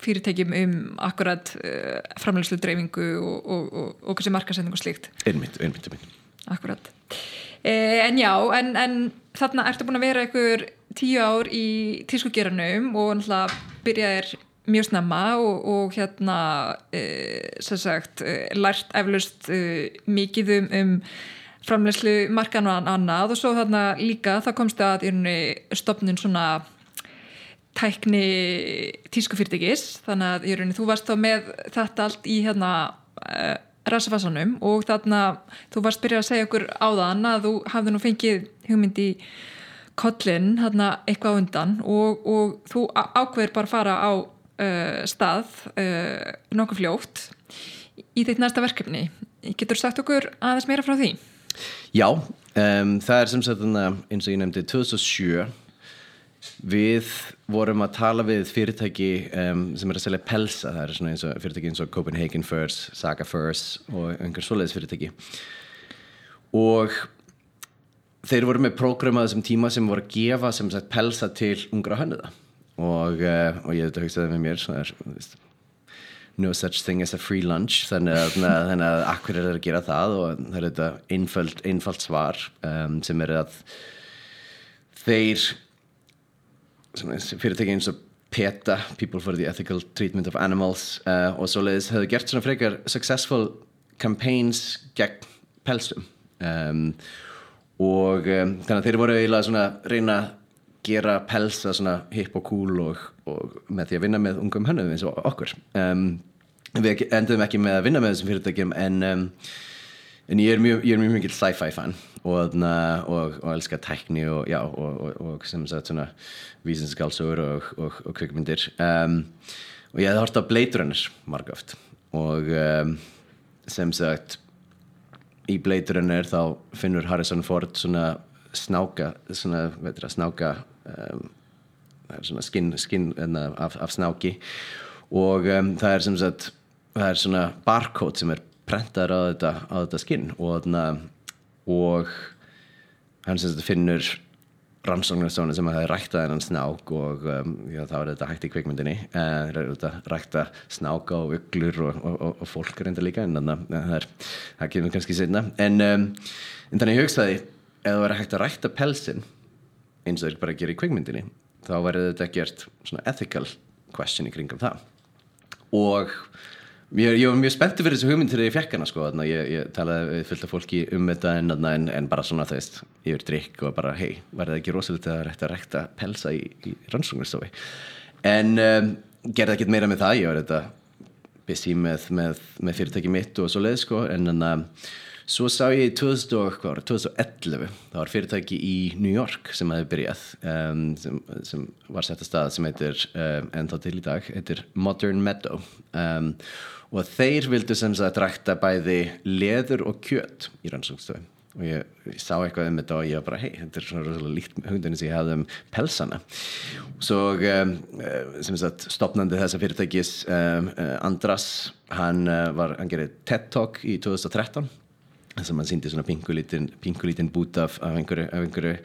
fyrirtækjum um akkurat uh, framlegslu dreifingu og, og, og, og kannski markasending og slíkt. Einmitt, einmitt, einmitt. Akkurat eh, En já, en, en þarna ertu búin að vera einhver tíu ár í tískugeranum og náttúrulega byrjaðir mjög snemma og hérna eh, sem sagt, eh, lært eflust eh, mikið um, um framlegslu markan og annað. Og svo þarna líka það komst að í stopnun svona tækni tískufyrirtækis þannig að rauninni, þú varst þá með þetta allt í hérna uh, rasafassanum og þarna þú varst byrjað að segja okkur á þann að þú hafði nú fengið hugmynd í kollin hérna eitthvað undan og, og þú ákveður bara að fara á uh, stað uh, nokkuð fljótt í þitt næsta verkefni getur sagt okkur aðeins meira frá því? Já, um, það er sem sagt eins og ég nefndi 2007 Við vorum að tala við fyrirtæki um, sem er að selja pelsa, það er svona eins og fyrirtæki eins og Copenhagen Furs, Saga Furs og einhver svoleiðis fyrirtæki. Og þeir voru með prógrama þessum tíma sem voru að gefa sem sagt pelsa til ungra hönnuða. Og, uh, og ég hef þetta hugsaði með mér, það er no such thing as a free lunch. Þannig að, þannig að akkur er að gera það? Og það er þetta einfald svar um, sem er að þeir fyrirtæki eins og PETA, People for the Ethical Treatment of Animals uh, og svoleiðis hefur gert svona frekar successful campaigns gegn pelsum. Um, og um, þannig að þeir voru eiginlega svona reyna að gera pelsa svona hip og cool og, og með því að vinna með ungum hönnum eins og okkur. Um, við endum ekki með að vinna með þessum fyrirtækjum en, en ég er mjög, mjög mikið sci-fi fan og, og, og elskar tækni og, já, og sem sagt svona vísinskálsugur og kvikmyndir. Um, og ég hef hort á Blade Runner margóft og um, sem sagt í Blade Runner þá finnur Harrison Ford svona snáka svona, veitur að snáka um, svona skinn skin, af, af snáki. Og um, það er sem sagt það er svona barcode sem er prentar á þetta, þetta skinn og, og hann finnur rannsóknarstónu sem hafi ræktað hennan snák og um, já, það var þetta hægt í kveikmyndinni uh, rækta snáka og uglur og, og, og fólk reynda líka en þannig að það, er, það kemur kannski setna en, um, en þannig hugsaði ef það verið hægt að rækta pelsin eins og þeir bara gera í kveikmyndinni þá verið þetta gert svona ethical question í kringum það. Og Ég, ég var mjög spenntið fyrir þessu hugmynd þegar ég fekk hana sko, þannig að ég, ég talaði fullt af fólki um þetta en, en, en bara svona það veist, yfir drikk og bara hei, var það ekki rosalega að rækta að rækta pelsa í, í rannsóknarstofi en um, gerði ekkert meira með það, ég var þetta busy með, með, með fyrirtæki mitt og svo leið sko, en þannig að Svo sá ég í 2011, það var fyrirtæki í New York sem hefði byrjað, um, sem, sem var sett að stað sem heitir, um, en þá til í dag, heitir Modern Meadow. Um, og þeir vildu sem sagt rækta bæði leður og kjöt í rannsókstöðu og ég, ég sá eitthvað um þetta og ég var bara hei, þetta er svona rosalega líkt hugdunni sem ég hafði um pelsana. Svo um, sem sagt stopnandi þessa fyrirtækis um, Andras, hann uh, var, hann gerði TED Talk í 2013 þess að mann síndi svona pingulítinn pingulítinn bút af, af einhverju, af einhverju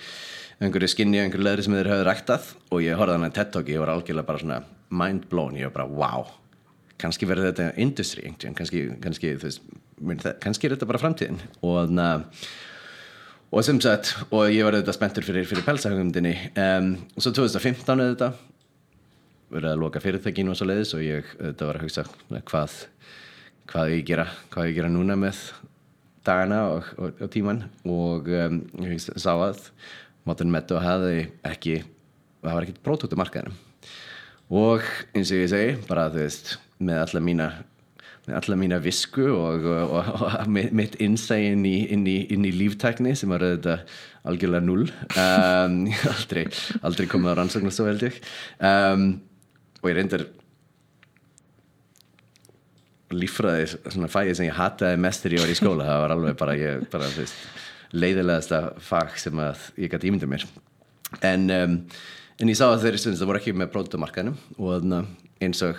einhverju skinni, einhverju leðri sem þeir hafði ræktað. Og ég horfði hann að TED Talk, ég var algjörlega bara svona mind blown, ég var bara wow kannski verður þetta industry kannski, kannski, kannski er þetta bara framtíðin. Og, og sem sagt og ég var þetta spenntur fyrir, fyrir pelsahöfumdini um, og svo 2015 er þetta verið að loka fyrirtækinu og svo leiðis og ég þetta var að hugsa hvað hvað ég gera, hvað ég gera núna með dagana og, og, og tíman og um, ég sá að Modern Meadow hafði ekki það var ekkert prótútt á markaðinu og eins og ég segi bara þú veist með alla mína með alla mína visku og, og, og mitt innsægin inn, inn, inn í líftækni sem var þetta algjörlega null. Um, aldrei, aldrei komið á rannsóknu svo held ég. Um, og ég reyndar lífræði svona fæði sem ég hataði mestur í orði í skóla það var alveg bara, ég, bara veist, leiðilegasta fag sem ég gæti ímynda mér. En, um, en ég sá að þeirri stund það voru ekki með brótumarkaðinu og eins og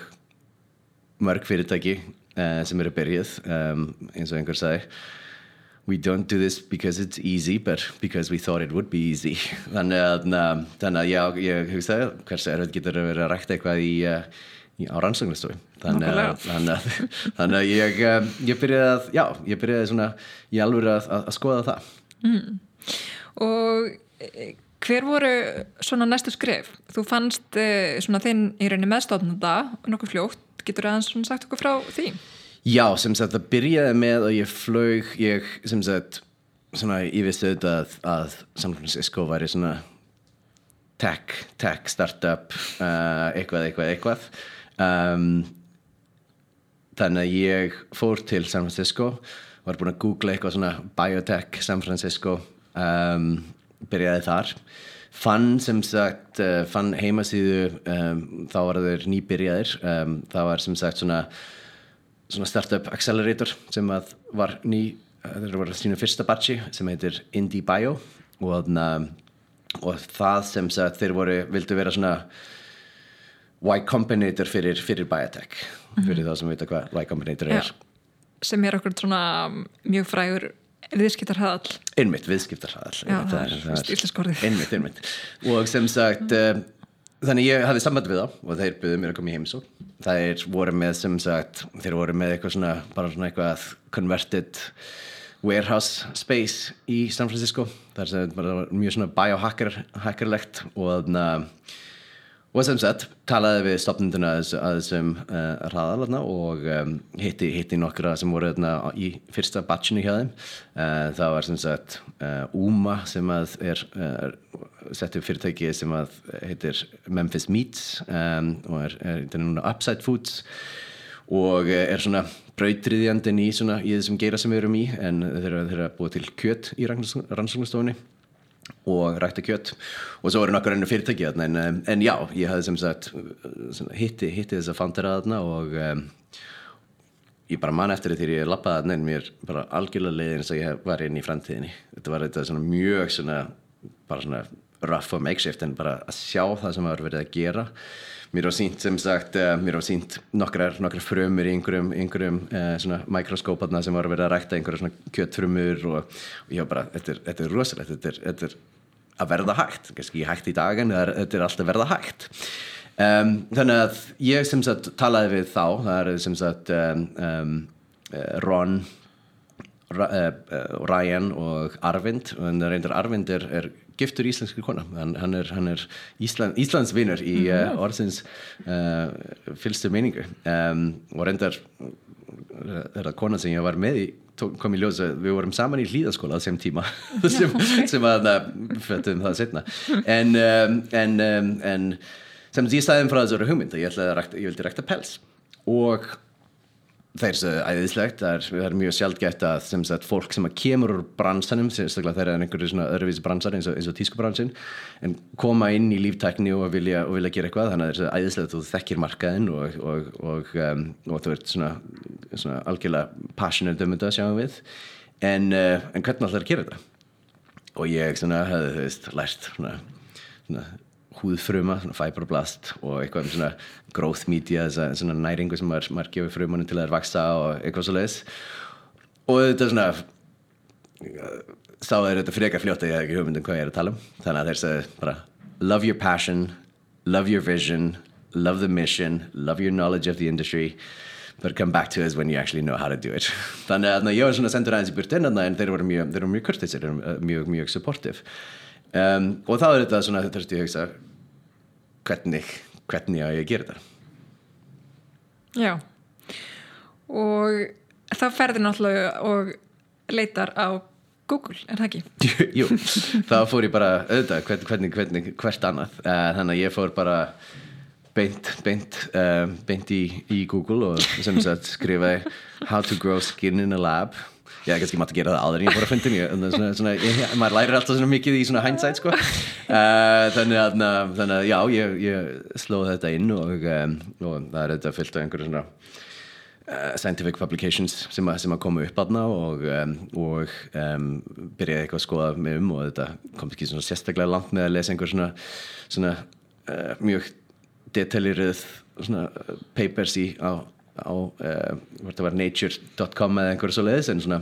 mörg fyrirtæki uh, sem eru byrjuð um, eins og einhver sagði. We don't do this because it's easy but because we thought it would be easy. Þannig að, þannig að já, ég hugsaði hversu erfitt getur að vera að rækta eitthvað í, uh, í á rannsóknastofi þannig, þannig, þannig að ég, uh, ég byrjaði að já, ég byrjaði svona í alveg að, að, að skoða það. Mm. og hver voru svona næstu skrif? Þú fannst svona þinn í rauninni meðstofnanda nokkuð fljótt getur aðeins svona sagt okkur frá því? Já, sem sagt það byrjaði með að ég flög, ég sem sagt svona ég vissi auðvitað að, að San Francisco væri svona tech, tech startup uh, eitthvað, eitthvað, eitthvað um, þannig að ég fór til San Francisco var búin að googla eitthvað svona biotech San Francisco um, byrjaði þar fann sem sagt uh, fann heimasíðu um, þá var þeir nýbyrjaðir. Um, það var sem sagt svona, svona startup accelerator sem var ný þeir var sínu fyrsta batchi sem heitir IndieBio og, og það sem sagt þeir voru vildu vera svona Y Combinator fyrir, fyrir biotech mm -hmm. fyrir það sem veit að hvað Y Combinator er. Já, sem er okkur svona mjög frægur viðskiptarhæðall einmitt, viðskiptarhæðall íslenskorði einmitt, einmitt og sem sagt uh, þannig ég hafði samband við þá og þeir byggðu mér að koma í heimsók þeir voru með sem sagt þeir voru með eitthvað svona bara svona eitthvað converted warehouse space í San Francisco. Þar sem bara mjög svona biohackerlegt og þannig að og sem sagt talaði við stopnunduna að þessum uh, hraðalarna og um, hitti, hitti nokkra sem voru þarna í fyrsta batchinu hjá þeim. Uh, það var sem sagt uh, Uma sem er sett upp fyrirtæki sem heitir Memphis Meats um, og er, er, er núna Upside Foods og er svona brautriðjandin í, í þessum geira sem við erum í en þeir eru að búa til kjött í rannsóknastofunni og rækta kjött og svo eru nokkar ennur fyrirtæki en, en já, ég hafði sem sagt hitti, hitti þess að fandera þarna og um, ég bara man eftir því þegar ég lappaði þarna en mér bara algjörlega leiði eins og ég var inn í framtíðinni. Þetta var þetta svona mjög svona bara svona rough og makeshift en bara að sjá það sem það var verið að gera. Mér var sínt sem sagt mér var sínt nokkrar, nokkrar frumur í einhverjum, einhverjum uh, svona mikroskóparna sem var vera að rækta einhverja svona kjöttfrumur og, og ég var bara, þetta er, rosalegt þetta er að verða hægt. Kannski hægt í dagan, þetta er alltaf verða hægt. Um, þannig að ég sem sagt talaði við þá það er sem sagt um, Ron Ryan og Arvind. Og reyndar Arvind er, er giftur íslenski kona. Hann, hann er, hann er Ísland, Íslandsvinur í mm -hmm. uh, orðsins uh, fylgstu meiningu. Um, og reyndar er það kona sem ég var með í kom í ljósa, við vorum saman í hlýðaskóla á sem tíma sem, sem að fötum það setna en, um, en, um, en sem ég stæði frá þessari hugmynd ég, ég vildi rækta pels. Og Það er svo æðislegt, það er, mjög sjálfgætt að sem sagt fólk sem að kemur úr bransanum, sérstaklega þegar það er einhverju svona öðruvísi bransar eins og, og tískubransin en koma inn í líftækni og vilja, og vilja gera eitthvað, þannig að það er svo æðislegt að þú þekkir markaðinn og, og, um, þú ert svona, svona algjörlega passionate um þetta sjáum við en, uh, en hvernig alltaf er að gera þetta? Og ég svona hefði, þú veist, lært svona, svona húðfruma, svona fibroblast og eitthvað um svona growth media svona næringu sem maður, maður gefur frumunum til að það er vaksa og eitthvað svo leiðis og þetta er svona þá er þetta frekar fljótt að ég hef ekki hugmyndum hvað ég er að tala um. Þannig að þeir segja bara love your passion, love your vision love the mission, love your knowledge of the industry but come back to us when you actually know how to do it. Þannig að ég var svona sendur aðeins í burt inn en þeir voru mjög kurtisir mjög, mjög supportive um, og þá er þetta svona þurfti ég að hugsa hvernig, hvernig að ég gera þetta? Já. Og þá ferður náttúrulega og leitar á Google, er það ekki? Jú, þá fór ég bara auðvitað hvernig, hvernig, hvert annað. Uh, þannig að ég fór bara beint, beint, uh, beint í, í Google og sem sagt skrifaði How to grow skin in a lab Já, kannski maður gera það aður en ég fór að fundin maður lærir alltaf svona mikið í svona hindsight sko. uh, þannig, að, þannig að já, ég, ég slóði þetta inn og, um, og það er þetta fyllt af einhverju svona uh, scientific publications sem að, sem að koma upp aðna og, um, og um, byrjaði eitthvað að skoða mig um og þetta kom ekki svona sérstaklega langt með að lesa einhver svona, svona uh, mjög detaljirð papers í á á uh, nature.com eða einhverju svo leiðis en svona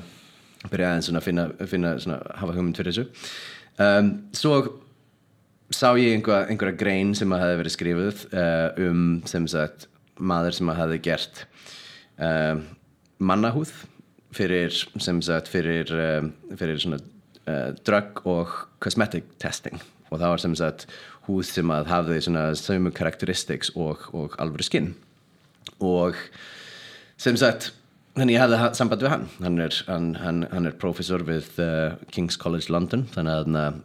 byrjaði aðeins að finna, finna svona, hafa hugmynd fyrir þessu. Um, svo sá ég einhver, einhverja grein sem að hefði verið skrifuð uh, um sem sagt maður sem að hefði gert uh, mannahúð fyrir sem sagt fyrir, fyrir svona drug og cosmetic testing. Og það var sem sagt húð sem að hafði svona sömu karakteristiks og, og alvöru skinn og sem sagt þannig ég hefði samband við hann. Hann er, er professor við uh, King's College London. Þannig að uh,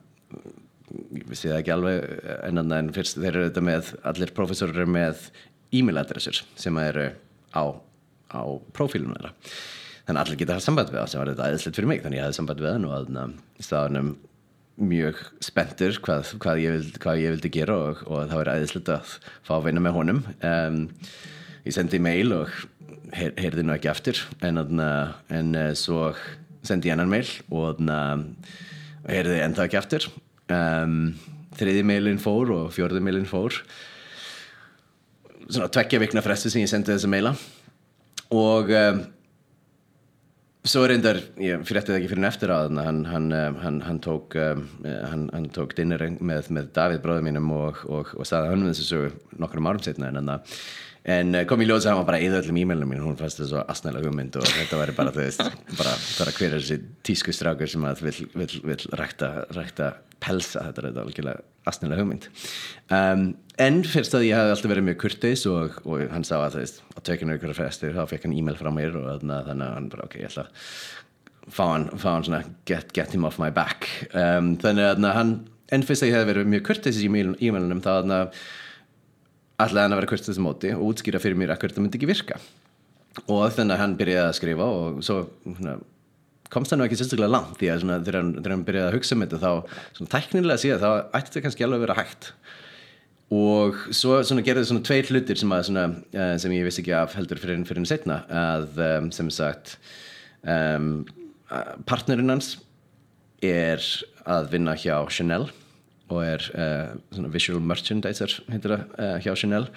ég vissi það ekki alveg en, en fyrst þeir eru þetta með allir professorir er með e-mail adressur sem eru á, á profílunum þeirra. Þannig að allir geta haft samband við það sem var þetta aðeinslegt fyrir mig. Þannig að ég hefði samband við hann og að staðanum mjög spenntur hvað, hvað, ég vildi, hvað ég vildi gera og, og það var aðeinslegt að fá að vinna með honum. Um, ég sendi mail og her, heyrði nú ekki aftur en, en uh, svo sendi ég annan mail og heyrði enda ekki aftur. Um, þriði mailin fór og fjörði mailin fór. Svona tveggja vikna fresti sem ég sendi þessa maila. Og um, svo reyndar, ég það ekki fyrir á þannig hann, hann, um, hann, hann tók um, hann tók dinner með, með Davíð bróðum mínum og, og, og staði hann með þessu nokkrum árum setna en, en uh, kom í hann var bara eða öllum e-mailum mín, hún fannst það svo asnælega hugmynd og þetta var bara, þú veist, bara, bara hver er þessi tísku strákur sem að vil, vil, vil rækta, rækta pelsa, þetta er þetta algjörlega asnilega hugmynd. Um, en fyrst að ég hafði alltaf verið mjög kurtis og, og hann sá að það veist á tökinu ykkur festir, þá fekk hann e-mail frá mér og þannig að hann bara ok, ég ætla fá hann, fá hann svona get, get him off my back. Um, þannig að hann, en fyrst að ég hafði verið mjög kurtis í e-mailunum þá að alltaf hann að vera kurtis á móti og útskýra fyrir mér hvert það myndi ekki virka. Og þannig að hann byrjaði að skrifa og svo svona komst það nú ekki sérstaklega langt því að svona, þegar, hann, þegar hann byrjaði að hugsa um þetta þá, svona tæknilega síðan, þá ætti þetta kannski alveg að vera hægt. Og svo gerði það svona tveir hlutir sem, að, uh, sem ég vissi ekki af heldur fyrir, henni setna að um, sem sagt um, partnerinn hans er að vinna hjá Chanel og er uh, visual merchandiser það uh, hjá Chanel.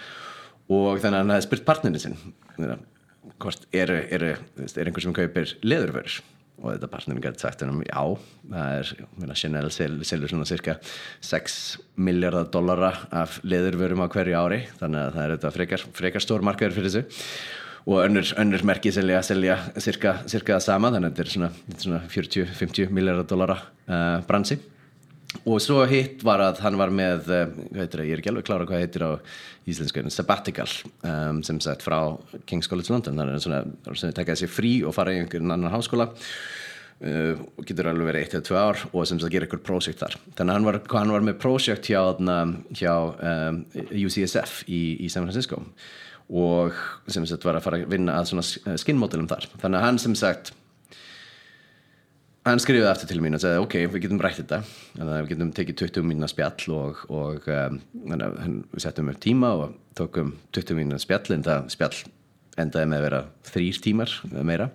Og þannig að hann hefði spurt partnerinn sin hvort eru er, er, er einhver sem kaupir leðurvörður og þetta partnerin gæti sagt hennum já, það er, minna, Chanel selur svona cirka 6 miljardar dollara af leðurvörum á hverju ári þannig að það er þetta frekar, frekar stór markaður fyrir þessu. Og önnur, önnur merki selja, selja cirka, cirka það sama þannig að þetta er svona, svona 40-50 miljardar dollara uh, bransi og svo hitt var að hann var með uh, heitir, ég er ekki alveg klára hvað heitir á íslensku sabbatical um, sem sett frá King's College London. Þannig að svona, svona tekja þessi frí og fara í einhvern annan háskóla uh, og getur alveg verið eitt eða tvö ár og sem sagt gera einhver projekt þar. Þannig að hann var, hann var með projekt hjá, hjá um, UCSF í, í San Francisco og sem sagt var að fara að vinna að svona skinnmódelum þar. Þannig að hann sem sagt hann skrifið aftur til mín og segði ok, við getum rætt þetta. Við getum tekið 20 mínuna spjall og, og um, við settum upp tíma og tókum 20 mínuna spjall en það spjall endaði með að vera þrýr tímar meira.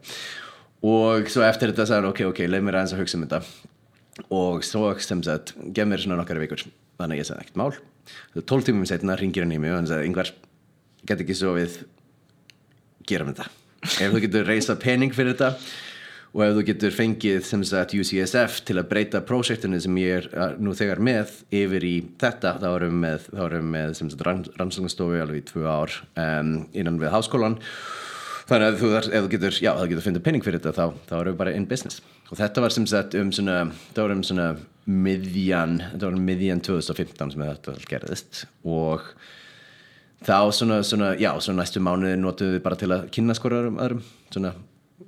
Og svo eftir þetta sagði hann ok, ok, leið mér aðeins að hugsa um þetta. Og svo sem sagt gef mér svona nokkara vikur. Þannig að ég sagði ekkert mál. 12 tímum setna ringir hann í mig og hann sagði yngvar, get ekki svo við gera þetta. Ef þú getur reysað pening fyrir þetta og ef þú getur fengið sem sagt UCSF til að breyta projektinu sem ég er nú þegar með yfir í þetta þá erum við með, erum með sem sagt rannsóknastofi alveg í tvö ár um, innan við háskólan þannig að þú, ef þú getur, já, þú getur að finna penning fyrir þetta þá, þá erum við bara in business. Og þetta var sem sagt um svona það var um svona miðjan þetta var um miðjan 2015 sem þetta gerðist. Og þá svona, svona, já, svona næstu mánuði notuðum við bara til að kynna skorarum öðrum svona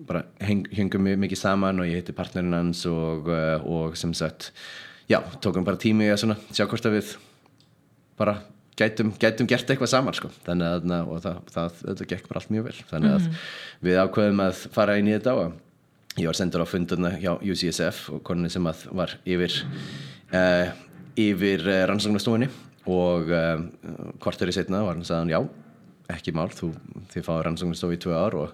bara heng, hengum við mikið saman og ég heiti partnerinn hans og, uh, og sem sagt já, tókum bara tími að svona sjá hvort að við bara gætum, gætum gert eitthvað saman sko þannig að það, það, það gekk bara allt mjög vel þannig að mm -hmm. við ákveðum að fara inn í þetta og ég var sendur á fundurna hjá UCSF og koninni sem að var yfir uh, yfir uh, rannsóknastofinni og uh, hvort er í setna og hann hann já, ekki mál, þú, þið fáið rannsóknastofi í tvö ár og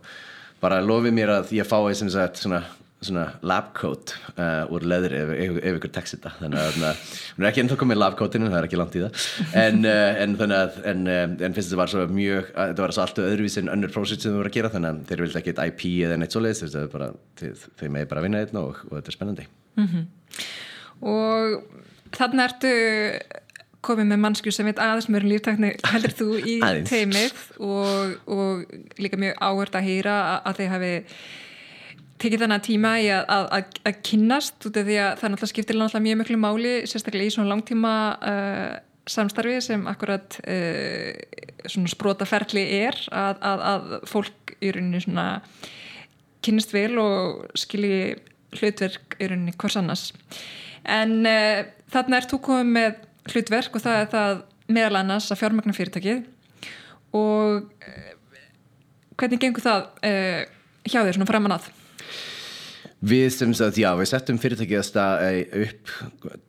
bara lofið mér að ég fái sem sagt svona, svona labcoat uh, úr leðri ef, ef, ef ykkur tekst þetta. Þannig að hún er ekki ennþá komið labcoatinu það er ekki langt í það. En, uh, en þannig að en, uh, en finnst þetta var svo mjög þetta var svo alltaf öðruvís en önnur prósett sem þú voru að gera þannig að þeir vildi ekki eitt IP eða neitt svo leiðis þeir megi bara vinna þetta og, og þetta er spennandi. Mm -hmm. og þannig ertu komið með mannsku sem veit aðeins mjög um líftækni heldur þú í teimið og, og líka mjög áhört að hýra að þið hafi tekið þannig tíma í að, að, að kynnast út af því að það náttúrulega skiptir náttúrulega mjög mjög máli, sérstaklega í svona langtíma uh, samstarfi sem akkurat uh, svona sprótaferli er að, að fólk í rauninni svona kynnist vel og skilji hlutverk í rauninni hvers annars. En uh, þarna er þú komið með hlutverk og það er það meðal annars að fjármagna fyrirtækið og eh, hvernig gengur það uh, hjá þér svona framan að? Við sem sagt, já, við settum fyrirtækið að staða upp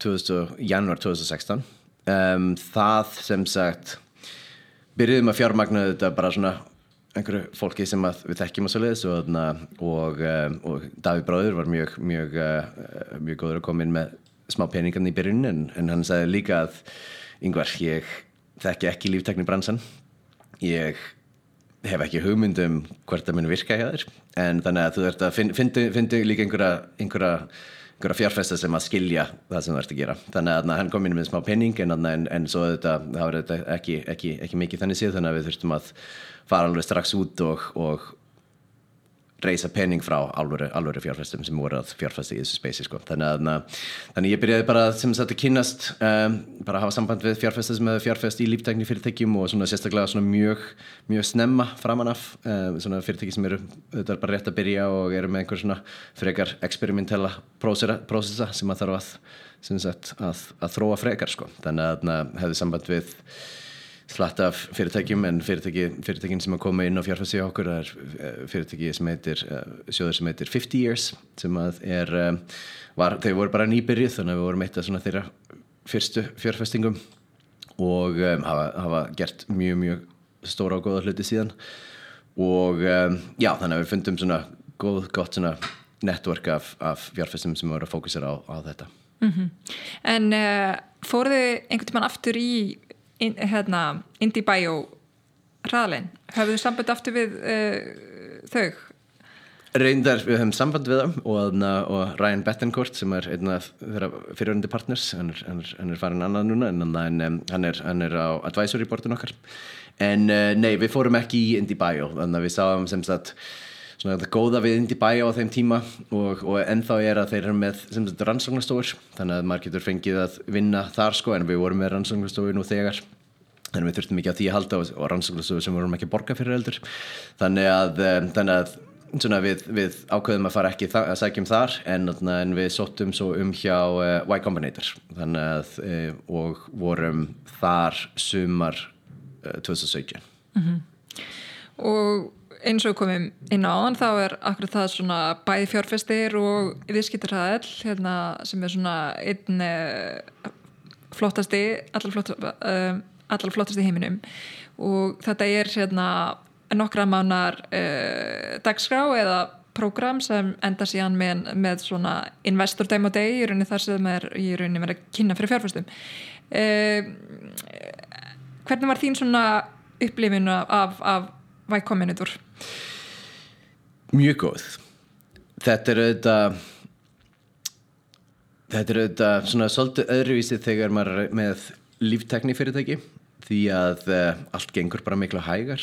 2000, januar 2016 um, það sem sagt byrjuðum að fjármagna þetta bara svona einhverju fólki sem við þekkjum og svo leiðis og, og, og Daví Bráður var mjög mjög, mjög góður að koma inn með smá peningan í byrjun en, en hann sagði líka að yngvar, ég þekki ekki líftekni bransan ég hef ekki hugmyndum hvort það mun virka hjá þér. En þannig að þú ert að finn, líka einhverja, einhverja, einhverja fjárfesta sem að skilja það sem þú ert að gera. Þannig að hann kom inn með smá penning en, en, en svo þetta, það var þetta ekki, ekki, ekki mikið þannig síðan þannig að við þurftum að fara alveg strax út og, og reysa penning frá alvöru, alvöru fjárfæstum sem voru að fjárfæsta í þessu speysi sko. þannig, að, þannig ég byrjaði bara sem sagt að kynast um, bara að hafa samband við fjárfæsta sem hefur fjárfæst í líftækni fyrirtækjum og svona sérstaklega svona mjög, mjög snemma framanaf um, svona fyrirtæki sem eru þetta er bara rétt að byrja og eru með einhver svona frekar eksperimentella prósessa sem að þarf að, sagt, að þróa frekar sko. þannig að hefði samband við slatt af fyrirtækjum en fyrirtæki, fyrirtækin sem er komið inn á fjárfæsti okkur er fyrirtæki sem heitir eh, sjóður sem heitir 50 Years sem að er eh, var, þau voru bara nýbyrjuð þannig að við vorum eitt af þeirra fyrstu fjárfæstingum og um, hafa, hafa gert mjög mjög stóra og góða hluti síðan og um, já þannig að við fundum svona góð, gott svona network af, af fjárfæstum sem voru að fókusera á, á þetta mm -hmm. En uh, fóruðu einhvern tíman aftur í in, hérna, IndieBio hraðlein, hafðu þið samband aftur við uh, þau? Reyndar, við hefum samband við það og, og Ryan Bettencourt sem er einn af þeirra fyriröndi partners hann er, hann, er, farin annað núna en hann er, hann er á advisory boardin okkar en uh, nei, við fórum ekki í IndieBio, þannig að við sáum sem sagt svona þetta góða við IndieBio á þeim tíma og, og ennþá er að þeir eru með sem sagt rannsóknastofur þannig að maður getur fengið að vinna þar sko en við vorum með rannsóknastofur nú þegar en við þurftum ekki að því að halda og rannsóknastofur sem vorum ekki borga fyrir eldur þannig að, eh, þannig að Svona við, við ákveðum að fara ekki að sækjum þar en, en við sóttum svo um hjá uh, Y Combinator. Þannig að uh, og vorum þar sumar uh, 2017 mm -hmm. og eins og komum inn á þann þá er akkurat það svona bæði fjárfestir og viðskiptarhæðel hérna, sem er svona einn uh, flottasti allar, flott, uh, allar flottasti heiminum og þetta er hérna nokkra mánar uh, dagskrá eða program sem enda síðan með, með svona investor time of day í rauninni þar sem er í rauninni verið að kynna fyrir fjárfestum hvernig var þín svona upplifinu af, af Combinator? Mjög góð. Þetta er auðvitað þetta er auðvitað svona svolítið öðruvísið þegar maður er með líftekni fyrirtæki því að uh, allt gengur bara miklu hægar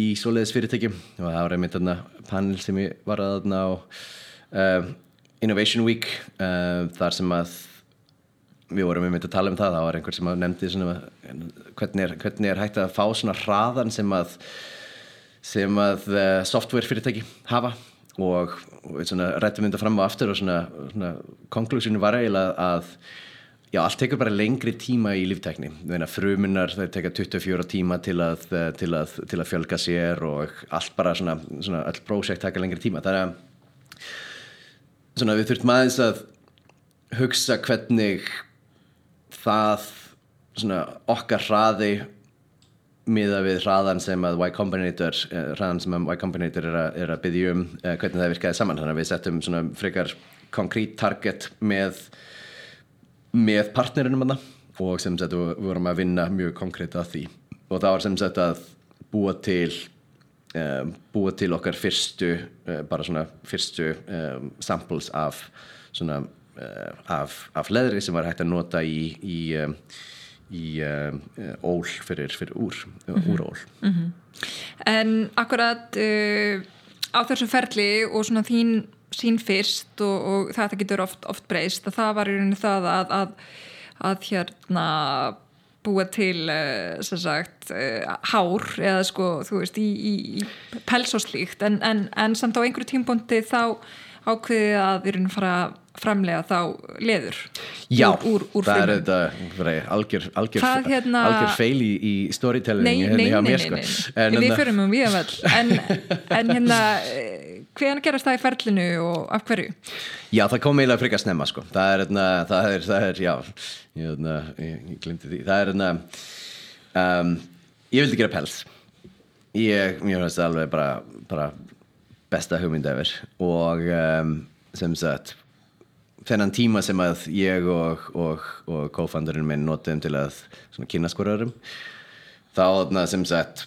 í svoleiðis fyrirtæki og það var einmitt þarna panel sem ég var að þarna á uh, Innovation Week uh, þar sem að við vorum einmitt að tala um það það var einhver sem nefndi svona hvernig er, hvernig er hægt að fá svona hraðan sem að sem að uh, software fyrirtæki hafa og, og rættum þetta fram á aftur og svona, svona konklusinu var eiginlega að já, allt tekur bara lengri tíma í líftækni. Frumunar, það teka 24 tíma til að, eh, til að, til að fjölga sér og allt bara svona, svona all projekt taka lengri tíma. Þannig að svona, við þurftum aðeins að hugsa hvernig það okkar hraði miða við hraðan sem að Y Combinator eh, hraðan sem að Y Combinator er að, að byggja um uh, hvernig það virkaði saman. Þannig að við settum svona frekar konkrét target með með partnerinnum aðna og sem sagt við vorum að vinna mjög konkrétt að því. Og það var sem sagt að búa til um, búa til okkar fyrstu uh, bara svona fyrstu um, samples af svona uh, af, af leðri sem var hægt að nota í í um, í uh, ól fyrir, fyrir úr, mm -hmm. úról mm -hmm. En akkurat uh, á þessu ferli og svona þín sín fyrst og, og þetta getur oft, oft breyst að það var í rauninu það að, að, að hérna búa til uh, sagt, hár eða sko þú veist í, í, í pels og slíkt en, en, en samt á einhverju tímpondi þá ákveðið að í rauninu fara framlega þá leður Já, úr, úr, það er þetta algjör, algjör, hérna... algjör feil í, í storytellingi Nei, nei, nei, sko. nei. við fyrir um við en, en hérna hvernig gerast það í ferlinu og af hverju? Já, það kom eiginlega frikast snemma sko. það er, hérna, það er, það er já, ég, hérna, ég, ég glimti því það er hérna um, ég vildi gera pels ég, mér finnst það alveg bara, bara besta hugmynd efir og um, sem sagt þennan tíma sem að ég og, og, og co-founderinn minn notum til að kynna skoröðurum þá sem sagt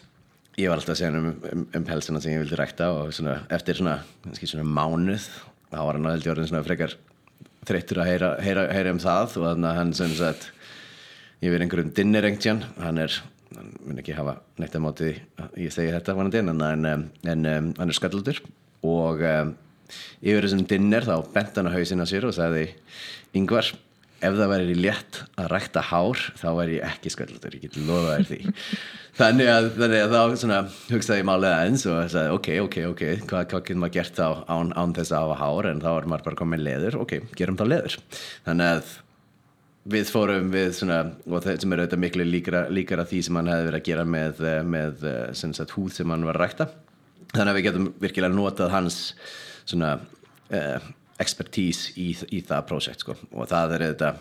ég var alltaf að segja um, um, um pelsina sem ég vildi rækta og svona, eftir svona, svona mánuð þá var hann að heldur orðin svona frekar þreyttur að heyra, heyra, heyra um það. Og þannig að hann sem sagt ég verið einhverjum dinnerengtjan hann er, hann mun ekki hafa neitt að móti ég segi þetta vanandi en, en, en um, hann er skallutur og um, yfir þessum dinner þá bent hann að hausina sér og sagði yngvar ef það væri létt að rækta hár þá væri ég ekki sköldur, ég get lofa þér því. Þannig að, þannig að þá svona, hugsaði ég málega eins og sagði ok, ok, ok, hvað, hvað getur maður gert á án, án þess að hafa hár? En þá er maður bara komið leður, ok, gerum þá leður. Þannig að við fórum við svona, og það sem er auðvitað miklu líkara, líkara því sem hann hefði verið að gera með, með sem sagt, húð sem hann var að rækta þannig að við getum virkilega notað hans svona uh, expertise í, í það projekt sko. og það er þetta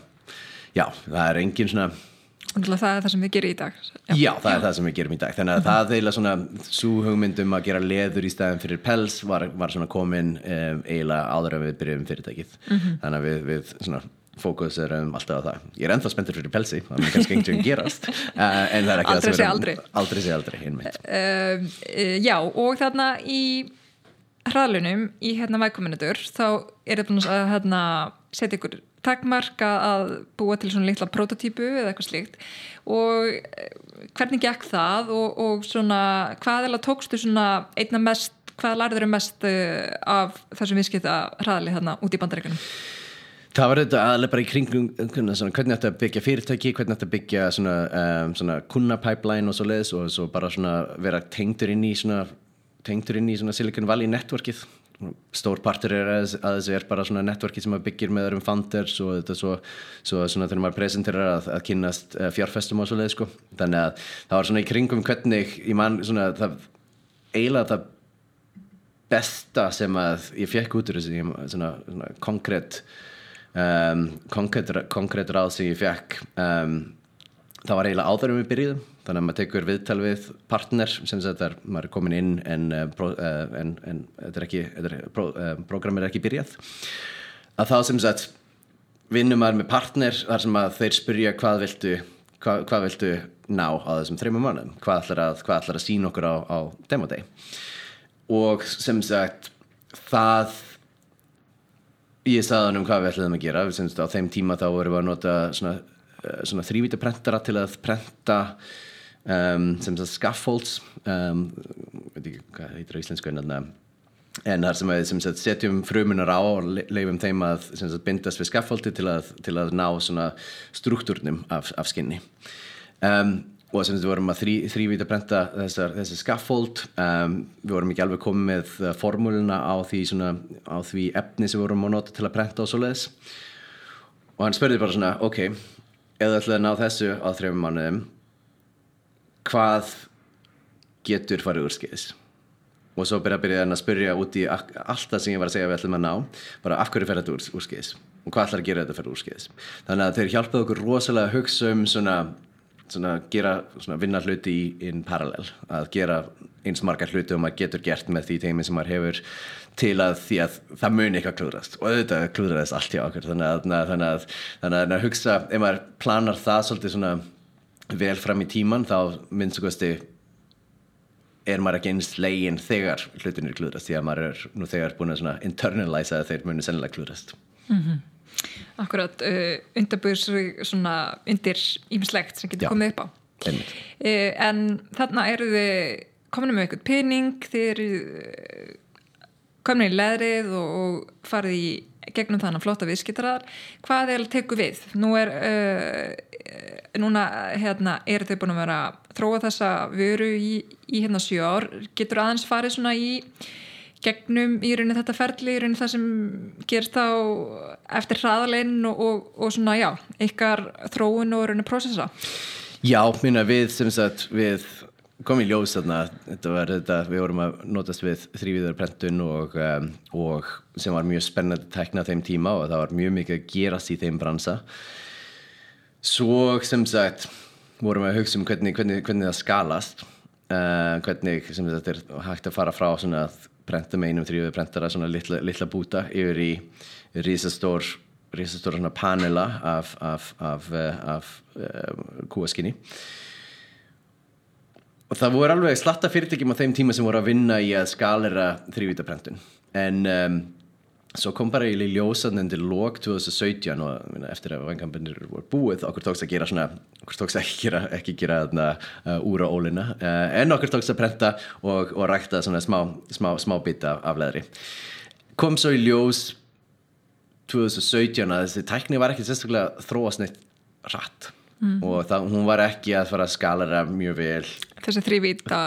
já, það er engin svona Það er það sem við gerum í dag Já, já það er það sem við gerum í dag þannig að mm -hmm. það eiginlega svona svo hugmyndum að gera leður í staðin fyrir pels var, var svona komin um, eiginlega áður en við byrjum fyrirtækið mm -hmm. þannig að við, við svona fókus er um alltaf það. Ég er ennþá spenntur fyrir pelsi það er kannski einhvern veginn gerast uh, en það er ekki aldrei sé aldrei aldrei sé aldrei uh, uh, Já, og þarna í hraðlunum í hérna vægkominutur þá er þetta búin að hérna, setja ykkur takmarka að búa til svona litla prototípu eða eitthvað slíkt og eh, hvernig gekk það og, og svona hvað eða tókstu svona einna mest, hvað lærður þau mest eh, af þessum viðskipta hraðli hérna út í bandaríkunum? Það var þetta aðlega bara í kringum svona, hvernig þetta byggja fyrirtæki, hvernig þetta byggja svona, um, svona kunnapæplæn og svo leiðis og svo bara svona vera tengdur inn í svona tengdur inn í svona Silicon Valley networkið. Stór partur er að, að þessu er bara svona networki sem að byggir með öðrum funders og þetta svo, svo svona þegar maður presenterar að, að kynast uh, fjárfestum og svo leið sko. Þannig að það var svona í kringum hvernig ég mann svona það eiginlega það besta sem að ég fekk út úr þessu svona, svona konkrétt um, konkrétt ráð sem ég fekk um, það var eiginlega áður um við byrjuðum. Þannig að maður tekur viðtal við partner sem þetta er, maður er komin inn en, uh, en, en þetta er ekki þetta er, pro, uh, program er ekki byrjað. Að þá sem sagt vinnum maður með partner þar sem að þeir spyrja hvað viltu hvað, hvað viltu ná á þessum þreymum mannum hvað ætlar að, hvað ætlar að sína okkur á, á demo day og sem sagt það ég sagði hann um hvað við ætlum að gera. Við semst á þeim tíma þá vorum við að nota svona, svona þrývíta prentara til að prenta um, sem það scaffolds um, veit ekki hvað heitir á íslensku en það er sem við sem sagt, setjum frumunar á og leifum þeim að sagt, bindast við scaffoldi til að, til að ná struktúrnum af, af skinni. Um, og sem við vorum að þrý, þrývita brenda þessar, þessar scaffold. Um, við vorum ekki alveg komið með formúluna á því, svona, á því efni sem við vorum að nota til að brenda og svo leiðis og hann spurði bara svona ok, þú ætlaði að ná þessu á þrejum mánuðum hvað getur farið úr skeiðis og svo byrja að byrja að spyrja út í alltaf sem ég var að segja við ætlum að ná bara af hverju fer þetta úr, úr skeiðis og hvað ætlar að gera þetta fyrir úr skeiðis þannig að þeir hjálpaðu okkur rosalega að hugsa um svona, svona gera svona vinna hluti í in parallel að gera eins margar hluti og maður getur gert með því teimi sem maður hefur til að því að það muni eitthvað klúðrast og auðvitað klúðrast allt hjá okkur þannig að, þannig að, þannig að, að hugsa ef maður planar það svolítið svona vel fram í tíman þá minnst þú kosti er maður ekki eins legin þegar hlutinir klúðrast því að maður er nú þegar búin að internalisa að þeir muni sennilega klúðrast mm -hmm. Akkurat uh, undirbúður svona undir ímislegt sem getur Já, komið upp á. Uh, en þarna eru þið komin með eitthvað pening þið eru uh, komin í leðrið og, og farið í gegnum þannig flotta viðskiptarar hvað er að teku við? Nú er uh, núna hérna, er þau búin að vera að þróa þessa vöru í, í hérna sjö ár. Getur aðeins farið svona í gegnum í rauninni þetta ferli í rauninni það sem gerst þá eftir hraðalegin og, og, og svona já, ykkar þróun og rauninni prósessa. Já, minna við sem sagt við komum í ljós þarna þetta var þetta, við vorum að notast við þrýviðarprentun og, um, og sem var mjög spennandi að tekna þeim tíma og það var mjög mikið að gerast í þeim bransa. Svo sem sagt vorum við að hugsa um hvernig, hvernig, hvernig það skalast uh, hvernig sem sagt er hægt að fara frá svona að brenda með einum þrjóðu brendara svona litla, litla búta yfir í risastór risastór svona panela af, af, af, eh, af uh, kúaskinni. Og það voru alveg slatta fyrirtækjum á þeim tíma sem voru að vinna í að skalera þrývítaprentun en um, svo kom bara í ljósan til lók 2017 og minna, eftir að vangampinir voru búið okkur tókst að gera svona okkur tókst ekki gera, ekki gera þarna, uh, úra ólina uh, en okkur tókst að prenta og, og rækta svona smá, smá, smá bita af leðri. Kom svo í ljós 2017 að þessi tækni var ekki sérstaklega þróast neitt rætt mm. og það, hún var ekki að fara að skalera mjög vel. Þessi þrývíta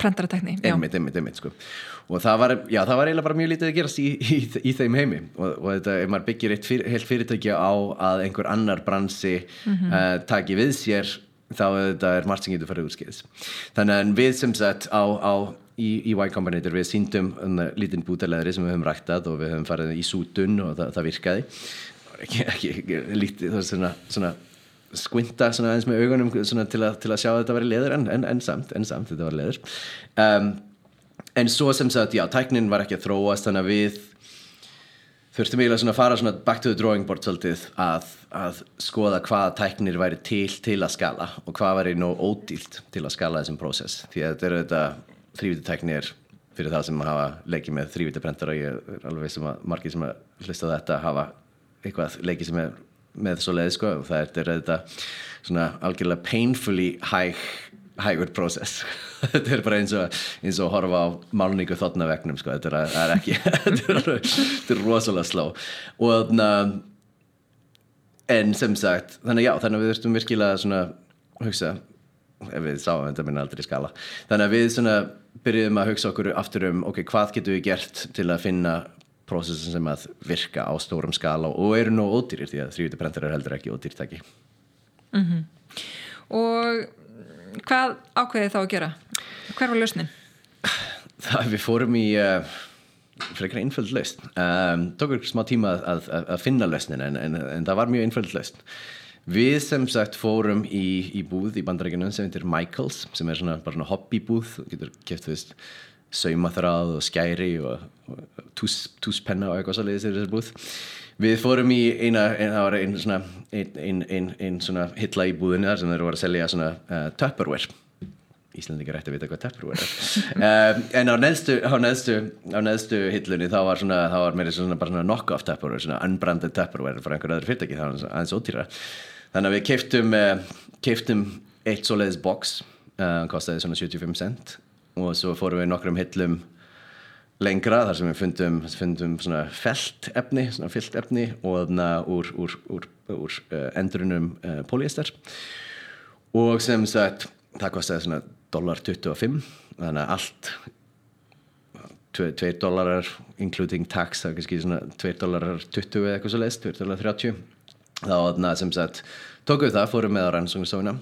prentaratekni einmitt, einmitt, einmitt sko og það var, já, það var eiginlega bara mjög lítið að gerast í, í, í þeim heimi. Og, og þetta, ef maður byggir eitt fyr, heilt fyrirtæki á að einhver annar bransi mm -hmm. uh, taki við sér þá þetta er margt sem getur farið úr skeiðis þannig að við sem sagt á, á í, í Y Combinator við síndum lítinn bútalegri sem við höfum ræktað og við höfum farið í sútun og það, það virkaði. Ekki, ekki, ekki lítið það er svona, svona skvinta svona eins með augunum til að, til að sjá að þetta var leður en, en, en samt, en samt þetta var leður. Um en svo sem sagt, já, tæknin var ekki að þróast þannig að við þurftum eiginlega svona að fara svona back to the drawing board svolítið að, að skoða hvaða tæknir væri til til að skala og hvað væri nóg ódýlt til að skala þessum prósess. Því að þetta eru þetta þrýviti tæknir fyrir það sem hafa leikið með þrýviti prentar og ég er alveg sem að margir sem að hlusta þetta hafa eitthvað leikið sem er með svo leið sko. Og það er þetta svona algjörlega painfully hæg hægur prósess þetta er bara eins og, eins og horfa á málningu þotna vegnum sko. þetta er, er ekki þetta er, rosalega sló og um, en sem sagt þannig já, þannig að við þurftum virkilega svona hugsa ef við sáum þetta minna aldrei skala þannig að við svona byrjuðum að hugsa okkur aftur um ok, hvað getum við gert til að finna prósessin sem að virka á stórum skala og eru nú ódýrir því að þrjútiprentur er heldur ekki ódýrtæki mm -hmm. og hvað ákveði þá að gera? Hver var lausnin? Það við fórum í uh, frekar einföld lausn um, tók ekki smá tíma að, að, að finna lausnin en, en, en það var mjög einföld lausn Við sem sagt fórum í, í búð í bandarækjunum sem heitir Michaels sem er svona, svona hobbybúð, þú getur kæft veist saumaþráð og skæri og, og túspenna og eitthvað svo leiðis í þessu búð Við fórum í eina, ein, það var einn svona, ein, ein, ein svona hitla í búðinu þar sem þeir voru að selja svona uh, Tupperware. Íslandingar ætti að vita hvað Tupperware er. uh, en á neðstu, á neðstu, á neðstu hitlunni þá var svona, þá var mér svona bara svona knock-off Tupperware, svona unbranded Tupperware frá einhver öðru fyrirtæki, það var aðeins ótýra. Þannig að við keiftum, uh, keiftum eitt svoleiðis box, kostiði svona 75 cent og svo fórum við nokkrum hitlum lengra þar sem við fundum, fundum svona feltefni, svona fyltefni og þarna úr, úr, úr, úr uh, endrunum uh, polyester. Og sem sagt það kostiði svona dólar 25 þannig að allt 2 dólarar including tax, það er kannski svona 2 dólarar 20 eða eitthvað svo leiðist, 2 dólarar 30 þá þarna sem sagt tókum við það, fórum með á rannsóknustofuna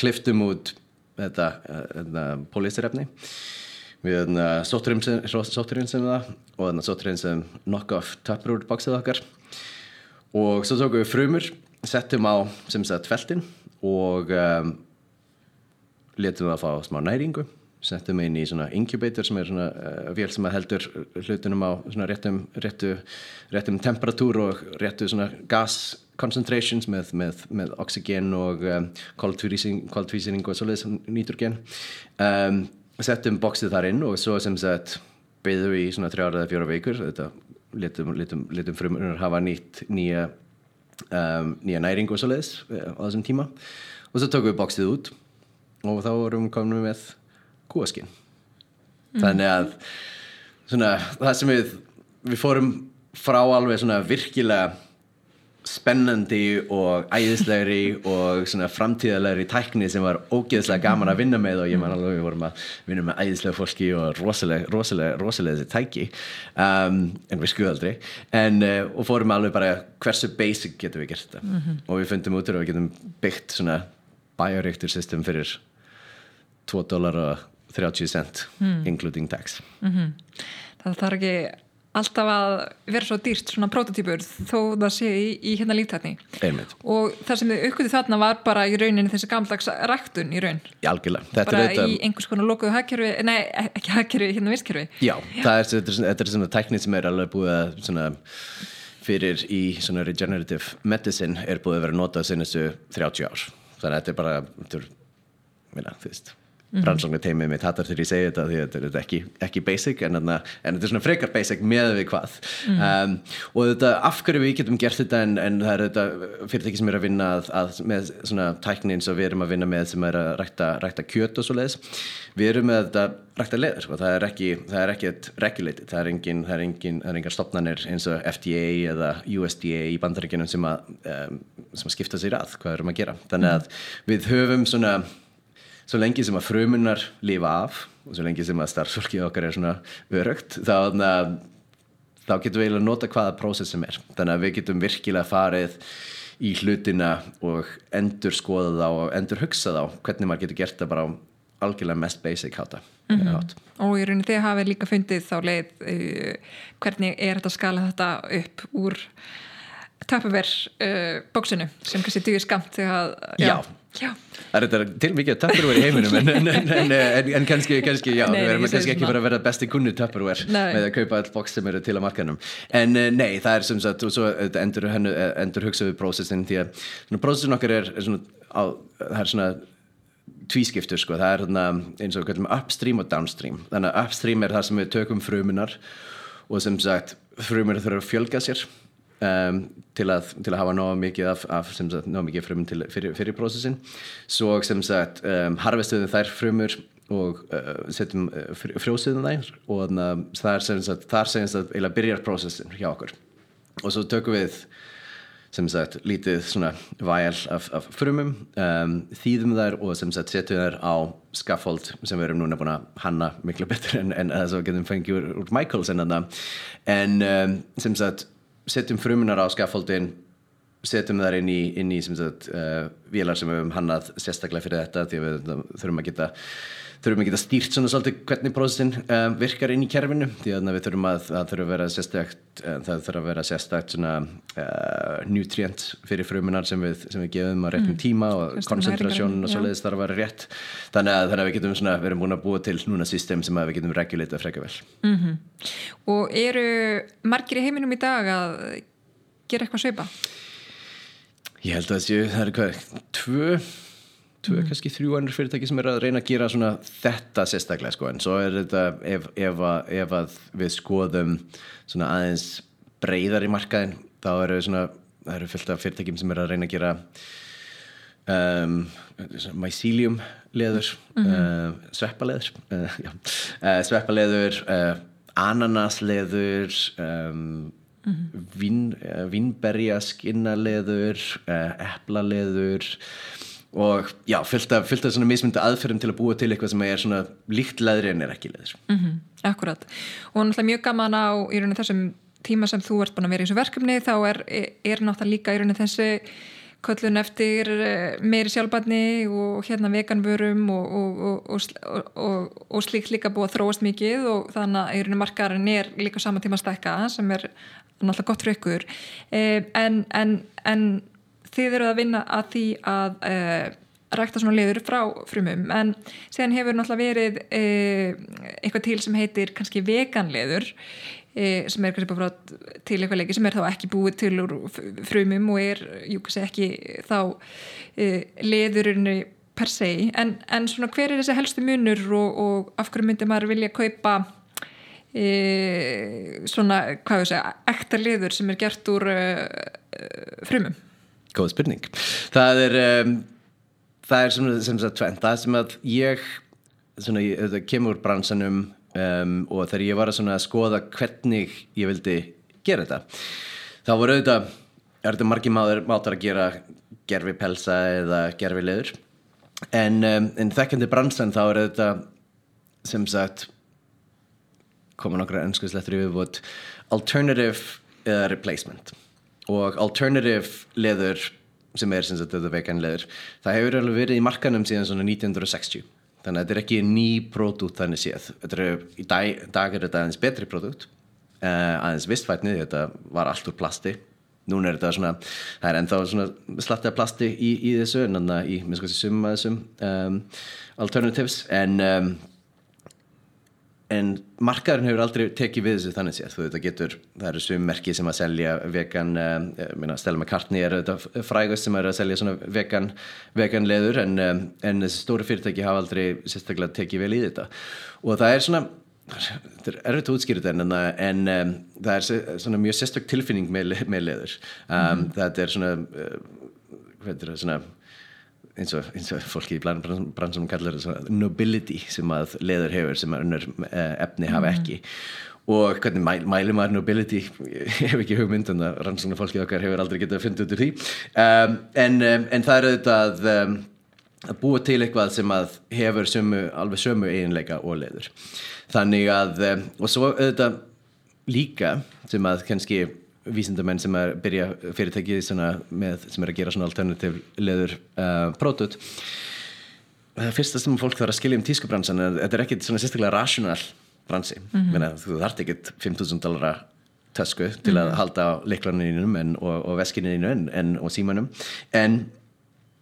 kliftum út þetta, uh, þetta polyesterefni við sótturinn sem það og þannig sótturinn sem knock-off Tupperware boxið okkar. Og svo tókum við frumur settum á sem sagt feltin og um, letum það að fá smá næringu. Settum inn í svona incubator sem er svona uh, vél sem að heldur hlutunum á svona réttum, réttu, réttum temperatúr og réttu svona gas concentrations með, með, með oxygen og um, koltvísing og svoleiðis nitrogen um, settum bóksið þar inn og svo sem sagt beðum við í svona þrjára eða fjóra veikur þetta litum, litum, litum frumunar hafa nýtt nýja um, nýja næring og svo leiðis eh, á þessum tíma og svo tókum við bóksið út og þá vorum við komin með kúaskinn mm. þannig að svona það sem við við fórum frá alveg svona virkilega spennandi og æðislegri og svona framtíðalegri tækni sem var ógeðslega gaman að vinna með og ég man alveg við vorum að vinna með æðislega fólki og rosalega, rosalega, rosalega þessi tæki um, en við skuðum aldrei en, uh, og fórum alveg bara hversu basic getum við gert þetta mm -hmm. og við fundum út og við getum byggt svona bioreactor system fyrir 2 dólar og 30 cent mm. including tax mm -hmm. Það þarf ekki alltaf að vera svo dýrt svona prototýpur þó það sé í, í hérna líftætni. Og það sem þið aukvöðu þarna var bara í rauninni þessi gamlags ræktun í raun. Já, algjörlega. Bara í einhvers konar lokuðu hækkerfi nei, ekki hækkerfi, hérna visskerfi Já, það er, þetta, er, þetta er svona tæknið sem er alveg búið að svona, fyrir í svona regenerative medicine er búið að vera notað senastu 30 ár. Þannig að þetta er bara þú veist mm rannsóknarteimið mitt hattar þegar ég segi þetta því þetta er ekki, ekki basic en, en þetta er svona frekar basic með við hvað. Mm um, og þetta af hverju við getum gert þetta en, en það er þetta fyrirtæki sem er að vinna að, að með svona tækni eins og við erum að vinna með sem er að rækta, rækta kjöt og svo leiðis við erum með þetta rækta leður og það er ekki, það er ekki regulated, það er engin, það er engin, það er engin stopnarnir eins og FDA eða USDA í bandaríkinum sem að, um, sem að skipta sér að hvað erum að gera. Þannig að við höfum svona svo lengi sem að frumunar lifa af og svo lengi sem að starfsfólkið okkar er svona örögt þá, þá getum við eiginlega nota hvaða prósess sem er þannig að við getum virkilega farið í hlutina og endur skoða þá og endur hugsa þá hvernig maður getur gert það bara á algjörlega mest basic hátta mm -hmm. og í rauninni þið hafið líka fundið þá leið uh, hvernig er þetta að skala þetta upp úr tapverð uh, bóksinu sem kannski dýr skamt þegar já, já Já. Það er til mikið töpurver í heiminum en, en, en, en kannski, kannski, já, nei, við erum kannski ekki bara að vera besti kunni töpurver með að kaupa all boks sem eru til að markanum. En eh, nei, það er sem sagt, og svo endur, endur hugsaðu prósessin því að prósessin okkar er, er svona, á, það er svona tvískiptur sko, það er svona eins og kallum upstream og downstream. Þannig að upstream er það sem við tökum frumunar og sem sagt frumunar þurfa að fjölga sér Um, til, að, til að hafa náða mikið af, af sagt, náða mikið frumun til, fyrir, fyrir prósessin svo sem sagt um, harvestuðum þær frumur og uh, setjum uh, frjósuðum þær og sem sagt þar sem sagt eila byrjar prósessin hjá okkur. Og svo tökum við sem sagt lítið svona væl af, af frumum um, þýðum þær og sem sagt setjum þær á skaffold sem við erum núna búin að hanna miklu betur en, en þess að getum fengið úr, úr Michaels en, en sem sagt setjum frumunar á skaffoldin setjum þar inn í, inn í sagt, uh, vélar sem við hefum hannað sérstaklega fyrir þetta því við þurfum að geta þurfum að geta stýrt svona svolítið hvernig prósessin uh, virkar inn í kerfinu því að við þurfum að það þurfum að vera sérstakt uh, það þurfum að vera sérstakt svona nutrient fyrir frumunar sem við, sem við gefum á réttum mm. tíma og koncentrasjónun og svoleiðis þarf að vera rétt þannig að, þannig að við getum svona, við erum búin að búa til núna system sem við getum regulita freka vel mm -hmm. Og eru margir í heiminum í dag að gera eitthvað sveipa? Ég held að þessi, það er hvað, tvö, tvö mm. kannski þrjú annir fyrirtæki sem er að reyna að gera svona þetta sérstaklega sko en svo er þetta ef, ef, að, ef að við skoðum svona aðeins breyðar í markaðin þá eru svona, það eru fylgt af fyrirtækjum sem er að reyna að gera um, mycelium leður, mm -hmm. uh, sveppaleður, uh, uh, sveppaleður, ananasleður, um, mm -hmm. uh, vínberja skinnaleður uh, eplaleður og já, fyllt af, fyllt af svona mismynda aðferðum til að búa til eitthvað sem er svona líkt leðri en er ekki leður mm -hmm. Akkurat, og náttúrulega mjög gaman á í rauninu þessum tíma sem þú ert búin að vera í þessu verkefni þá er, er náttúrulega líka í rauninu þessu köllun eftir eh, meiri sjálfbarni og hérna veganvörum og, og, og, og slíkt líka búið að þróast mikið og þannig að í rauninu markaðarinn er líka saman tíma stækka sem er náttúrulega gott fyrir ykkur eh, en, en, en þið eru að vinna að því að eh, rækta svona leður frá frumum en sen hefur náttúrulega verið eh, eitthvað til sem heitir kannski veganleður eh, sem er kannski bara til eitthvað leiki sem er þá ekki búið til úr frumum og er, jú kannski ekki þá leðurinnu per se, en, en svona hver er þessi helstu munur og, og af hverju myndir maður vilja kaupa e, svona, hvað ég segja, ekta liður sem er gert úr uh, frumum? Góð spurning. Það er, um, það er sem, sem sagt tvent, það sem að ég, svona, ég kemur úr bransanum um, og þegar ég var að skoða hvernig ég vildi gera þetta, þá voru auðvitað, er þetta margi mátur að gera gerfi pelsa eða gerfi liður, en, um, en þekkandi bransan þá er þetta sem sagt koma nokkra önskuslettur yfirbútt alternative eða replacement og alternative leður sem er sem sagt þetta vegan leður það hefur alveg verið í markanum síðan svona 1960 þannig að þetta er ekki ný pródút þannig séð. Er, í dag, dag er þetta aðeins betri pródút uh, aðeins vistfætni þetta var allt úr plasti. Núna er þetta svona, það er ennþá svona slattið plasti í, í þessu en þannig að í, minnst hvað sem summa þessum um, alternatives. En um, en markaðurinn hefur aldrei tekið við þessu þannig séð, þú veit, það getur það eru svum merki sem að selja vegan uh, Stella McCartney er þetta frægust sem er að selja svona vegan, vegan leður en, um, en þessi stóru fyrirtæki hafa aldrei sérstaklega tekið vel í þetta. Og það er svona þetta er erfitt að útskýra þetta en, en um, það er svona mjög sérstök tilfinning með, með leður. Um, mm. þetta er svona uh, hvað er það svona eins og, eins og fólki í bransunum kallar það nobility sem að leður hefur sem að unnur eh, efni hafa mm. ekki. Og hvernig mæ, mælum maður nobility? Ég hef ekki hugmynd en að rannsóknar fólki okkar hefur aldrei getið að finna út úr því. Um, en, um, en það er auðvitað um, að búa til eitthvað sem að hefur sömu, alveg sömu eiginleika og leður. Þannig að um, og svo auðvitað líka sem að kannski vísindamenn sem er að byrja fyrirtækið með, sem er að gera svona alternativ leður uh, pródut það er fyrsta sem fólk þarf að skilja um tískubransan en þetta er ekkit svona sérstaklega rational bransi mm -hmm. Þú þart ekkit 5.000 dollara tösku til að mm -hmm. halda leiklarninum og, og veskinninum en, og símanum en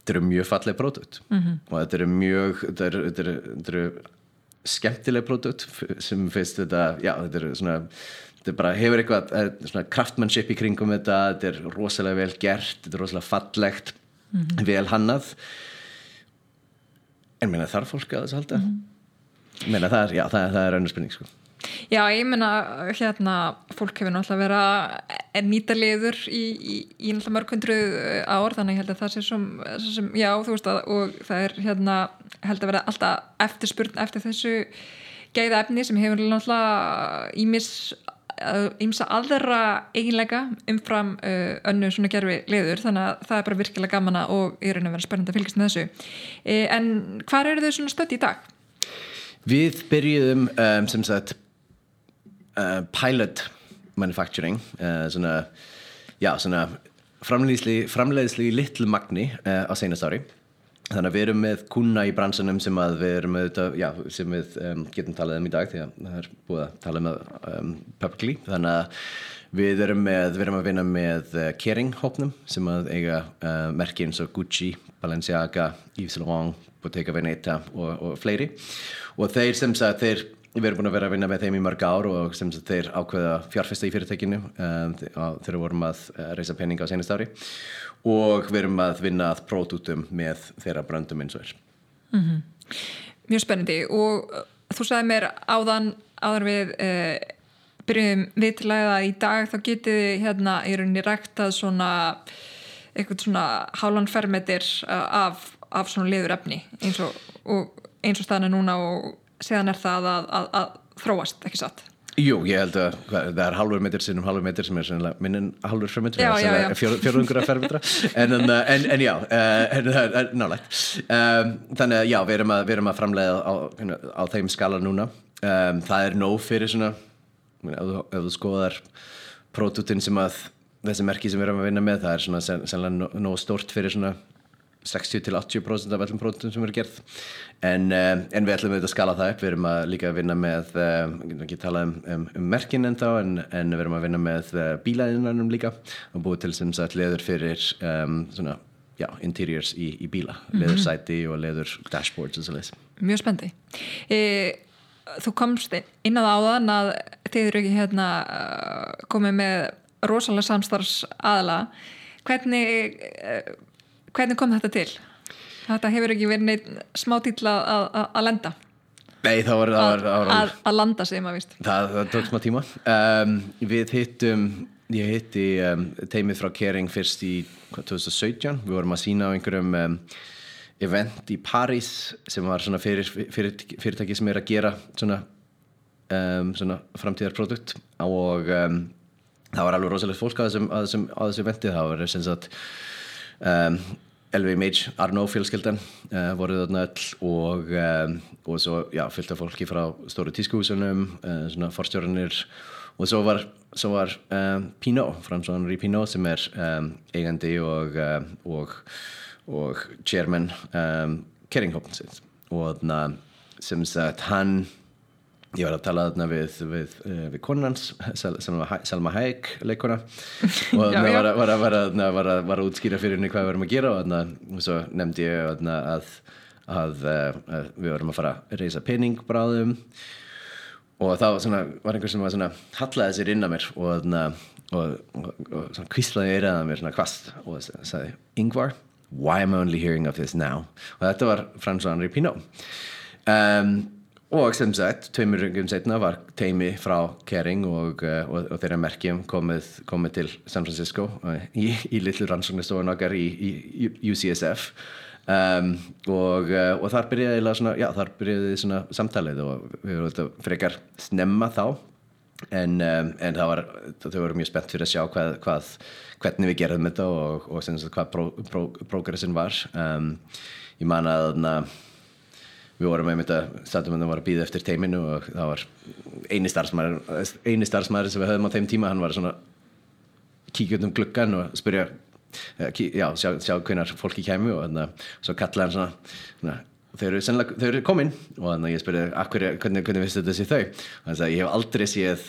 þetta eru mjög falleg pródut mm -hmm. og þetta eru mjög þetta eru, skemmtileg pródut sem finnst þetta já þetta eru svona þetta bara hefur eitthvað eh, svona kraftmannship í kringum þetta þetta er rosalega vel gert þetta er rosalega fallegt mm -hmm. vel hannað en mér þarf fólk að þess að halda mm -hmm. mér það er, já, það, það er önnur spurning sko Já, ég menna hérna, fólk hefur náttúrulega verið að nýta liður í, í, í náttúrulega mörg hundru ár, þannig held að það sé sem, sem já, þú veist að og það er hérna, held að vera alltaf eftirspurn eftir þessu gæða efni sem hefur náttúrulega ímis ímsa aðra eiginlega umfram uh, önnu svona gerfi liður þannig að það er bara virkilega gaman og er einnig að vera spennand að fylgjast með þessu e, en hvað eru þau svona stödd í dag? Við byrjuðum um, sem sagt uh, pilot manufacturing uh, svona, já svona framleiðsli í litlu magni á seinast ári Þannig að við erum með kuna í bransunum sem við, auðvitað, já, sem við um, getum talað um í dag því að það er búið að tala um um, publicly. Þannig að við erum, með, við erum að vinna með uh, Kering-hópnum sem eiga uh, merki eins og Gucci, Balenciaga, Yves Laurent, Bottega Veneta og, og fleiri. Og þeir sem sagt, þeir, við erum búin að vera að vinna með þeim í mörg ár og sem sagt þeir ákveða fjárfesta í fyrirtækinu um, þegar við vorum að reysa peninga á senast ári og við erum að vinna að pródútum með þeirra bröndum eins og er. Mm -hmm. Mjög spennandi. Og uh, þú sagði mér áðan áður við uh, byrjum viðtilega í dag þá getið hérna í rauninni ræktað svona eitthvað svona hálan fermetir uh, af, af svona liðurefni eins og, og eins og staðinu núna og séðan er það að, að, að þróast ekki satt Jú, ég held að það er halvur metr sinnum halvur metr sem er minnin halvur fermetra fjórungur að fermetra. En, en, en já eh, en er nálægt. Um, þannig að já, við erum að, við erum að framlega á, á þeim skala núna. Um, það er nóg fyrir svona ef, ef þú skoðar prótútin sem að þessi merki sem við erum að vinna með það er svona sennilega nóg stort fyrir svona 60-80% af öllum próduktum sem eru gerð. En, uh, en við ætlum auðvitað að skala það upp. Við erum að líka að vinna með uh, ekki tala um, um, um merkin en þá en, en við erum að vinna með uh, bílaðinanum líka og búið til sem sagt leður fyrir um, svona, já, interiors í, í bíla. Mm -hmm. leður sæti og leður dashboards og svo leiðis. Mjög spendi e, Þú komst inn á áðan að þið eru ekki hérna komið með rosalega samstarfs aðla hvernig Hvernig kom þetta til? Þetta hefur ekki verið neitt smá til að lenda? Nei, það var að landa sig maður vist Það, það tók smá tíma. Um, Við hittum ég hitti um, teimið frá Kering fyrst í 2017 við vorum að sína á einhverjum um, event í París sem var svona fyrir, fyrir, fyrirtæki sem er að gera svona, svona framtíðarprodukt. Og það var alveg rosalega fólk á þessum eventi. Það var sem sagt um, LVMH, Arnaud fjölskeldan uh, voruð þarna öll og, um, og svo já, fylgta fólki frá stóru tískuhúsunum uh, svona forstjórnir og svo var, svo var um, Pinot, François-Henri Pinot sem er um, eigandi og, uh, og, og chairman Keringhópin og þannig sem sagt hann ég var að tala þarna við, við, eh, við konans Selma Hayek leikona og það var, var, var, var að útskýra fyrir henni hvað við varum að gera og, og svo nefndi ég að, að, að, að við varum að fara að reysa pening bráðum. Og þá svona, var einhver sem var svona hallaði sér inn að mér og, og, og, og svona kvíslaði eiraða mér svona kvast og sagði Ingvar, why am I only hearing of this now? Og þetta var François Henri Pinot um, og sem sagt, tveimur ringum setna var teimi frá Kering og, og, og þeirra merkjum komið, komið til San Francisco í, í litlu rannsóknistofun okkar í, í UCSF um, og, og þar byrjaði svona, já, þar byrjaði samtalið og við vorum frekar snemma þá. En, um, en var, þau voru mjög spennt fyrir að sjá hvað, hvað, hvernig við gerðum þetta og, sagt, hvað prógressin var. Um, ég man að við vorum með þetta statum að það var að býða eftir teiminu og það var eini starfsmæður eini starfsmæður sem við höfum á þeim tíma hann var svona kíkjum um gluggan og spyrja já, sjá, sjá hvernig fólki kemur og þannig að svo kallaði hann svona, svona þau eru, eru komin. Og þannig að ég spurði hvernig, hvernig vistu þetta sé þau? Þannig að ég hef aldrei séð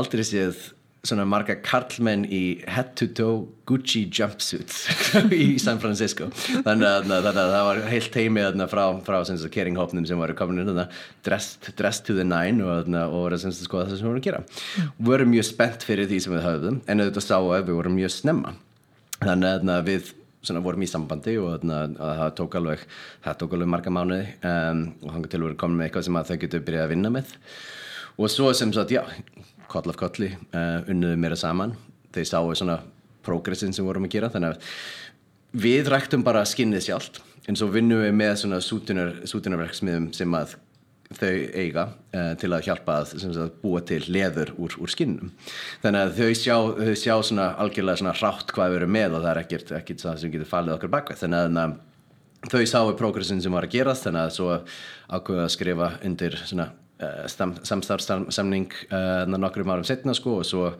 aldrei séð svona marga karlmenn í head-to-toe Gucci jumpsuits í San Francisco. Þannig að, þannig að það var heilt heimið frá, frá keringhópnum sem var komin inn dressed, dressed to the nine og, og voru að skoða það sem við vorum að gera. Við vorum mjög spennt fyrir því sem við höfðum en auðvitað sá að við vorum mjög snemma. Þannig að við svona, vorum í sambandi og það tók alveg það tók alveg marga mánuði um, og hann til að vera komin með eitthvað sem þau getur byrjað að vinna með. Og svo sem sagt, já koll af kolli, uh, unnuðu meira saman. Þeir sáu svona progressin sem vorum að gera þannig að við ræktum bara skinnið sjálft en svo vinnum við með svona sútunarverksmiðum sem að þau eiga uh, til að hjálpa að sagt, búa til leður úr, úr skinnum. Þannig að þau sjá, þau sjá svona algjörlega svona rátt hvað við erum með og það er ekkert, ekkert það sem getur fallið okkur bakveð þannig að þau sáu progressin sem var að gerast þannig að svo ákveða að skrifa undir svona uh, samstarfsamning uh, nokkrum árum setna sko og svo,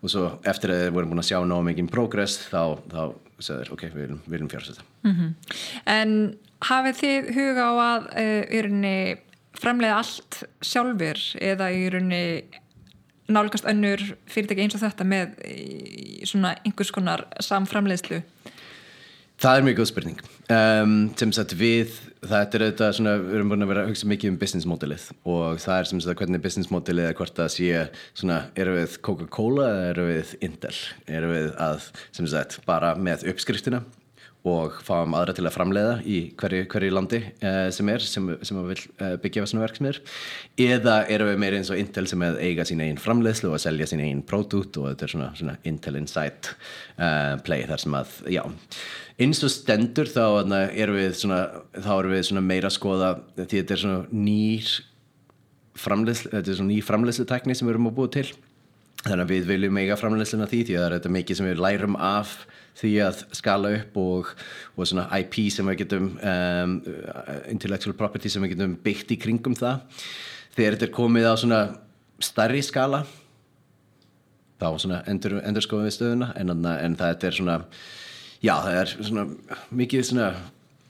og svo eftir að við vorum búin að sjá ná mikið progress þá, þá sagður ok, við viljum, fjárstæta mm -hmm. En hafið þið huga á að uh, í rauninni framlega allt sjálfur eða í rauninni nálgast önnur fyrirtæki eins og þetta með svona einhvers konar samframleiðslu? Það er mjög góð spurning. Um, sem sagt við þetta er þetta svona, við erum búin að vera að hugsa mikið um business modelið og það er sem sagt hvernig business modelið er hvort að sé svona, eru við Coca-Cola eða eru við Intel? Eru við að, sem sagt, bara með uppskriftina og fáum aðra til að framleiða í hverju, hverju landi uh, sem er, sem, sem vil uh, byggja svona verksmiður eða eru við meira eins og Intel sem er eiga sín einn framleiðslu og selja sín einn pródút og þetta er svona, svona Intel Insight uh, play þar sem að, já. Eins og stendur þá erum við, svona, þá erum við meira að skoða því þetta er svona nýr framleiðslu, þetta er svona ný framleiðslu tekni sem við erum að búa til. Þannig að við viljum eiga framleiðsluna því því að það er þetta mikið sem við lærum af því að skala upp og, og svona IP sem við getum um, intellectual property sem við getum byggt í kringum það. Þegar þetta er komið á svona starri skala þá svona endur, endur skoðum við stöðuna. En, en það er svona já það er svona mikið svona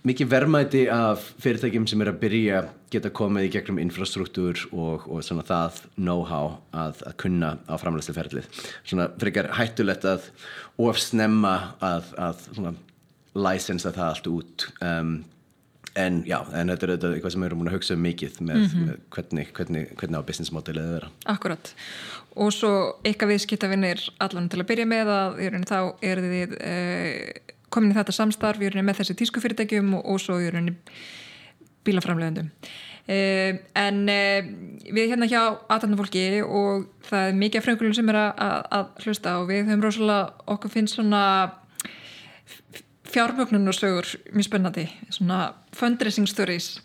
mikið verðmæti af fyrirtækjum sem er að byrja geta komið í gegnum infrastruktúr og, og svona það know-how að, að kunna á framlæslu ferlið svona frekar hættulegt að ofsnemma að, að svona licensa það allt út. Um, en já, en þetta er eitthvað sem við erum búin að hugsa um mikið með, mm -hmm. með hvernig, hvernig, hvernig á business modelið það vera. Akkurat, og svo eitthvað viðskiptavinnir allan til að byrja með að þá er þið eh, komin í þetta samstarf með þessi tískufyrirtækjum og, og svo bílaframlegundum eh, en eh, við hérna hjá aðtændafólki og það er mikið af fröngulum sem er að, að hlusta og við höfum rosalega okkur finnst svona fjármögnunarsögur mjög spennandi svona fundraising stories.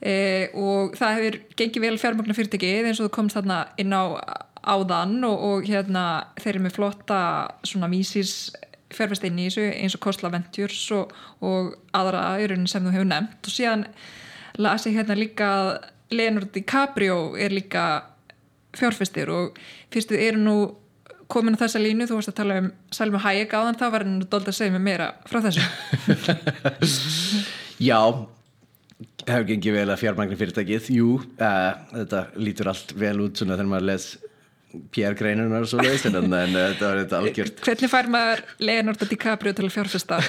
Eh, og það hefur gengið vel fjármögnu fyrirtækið eins og þú komst þarna inn á áðan og, og hérna þeir eru með flotta svona vísis fjárfæst inn í þessu eins og Kostla Ventures og, og aðra öðrun sem þú hefur nefnt. Og síðan las ég hérna líka að Leonardo DiCaprio er líka fjárfæstir og fyrstu eru nú komin á þessa línu, þú varst að tala um Salma Hayek áðan, það var henni dold að segja mig meira frá þessu. Já hefur gengið vel að fjármækna fyrirtækið? Jú, uh, þetta lítur allt vel út svona þegar maður les PR-greinunar og svo leiðist en þetta var þetta algjört Hvernig fær maður Leonardo DiCaprio til að fjárfesta?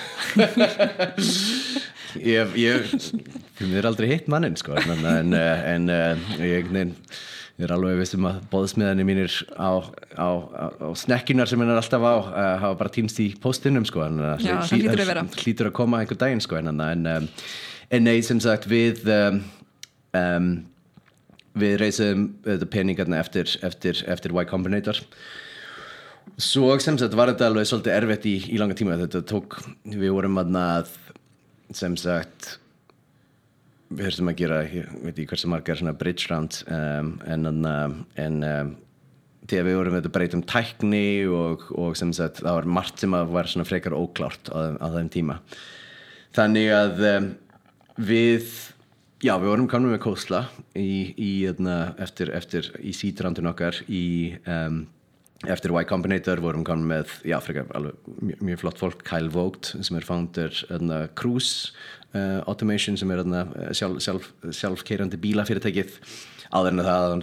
ég, ég erum aldrei hitt mannin sko en, en, en ég, er alveg vissum að bóðsmiðanir mínir á, á, á, á snekkinar sem hennar alltaf á uh, hafa bara týnst í postinum sko en, Já, það hlýtur að vera. hlýtur að koma einhver daginn sko en, en, um, en nei sem sagt við um, um, við reysum þetta peningarna eftir, eftir, eftir Y Combinator. Svo sem sagt var þetta alveg svolítið erfitt í, í langa tíma. Þetta tók, við vorum að sem sagt við höfum að gera, ég veit ekki hversu margar svona bridge round um, en, en um, þegar við vorum að breyta um tækni og, og sem sagt það var margt sem að var svona frekar óklárt á, á þeim tíma. Þannig að um, við já við vorum komin með kósla í, í, eftir, eftir í sítrandun okkar í um, eftir Y Combinator vorum komin með já, frekar, alveg, mjög, mjög flott fólk Kyle Vogt sem er founder öðna, Cruise uh, Automation sem er öðna, sjálf, sjálf, sjálfkeirandi bílafyrirtækið áður en það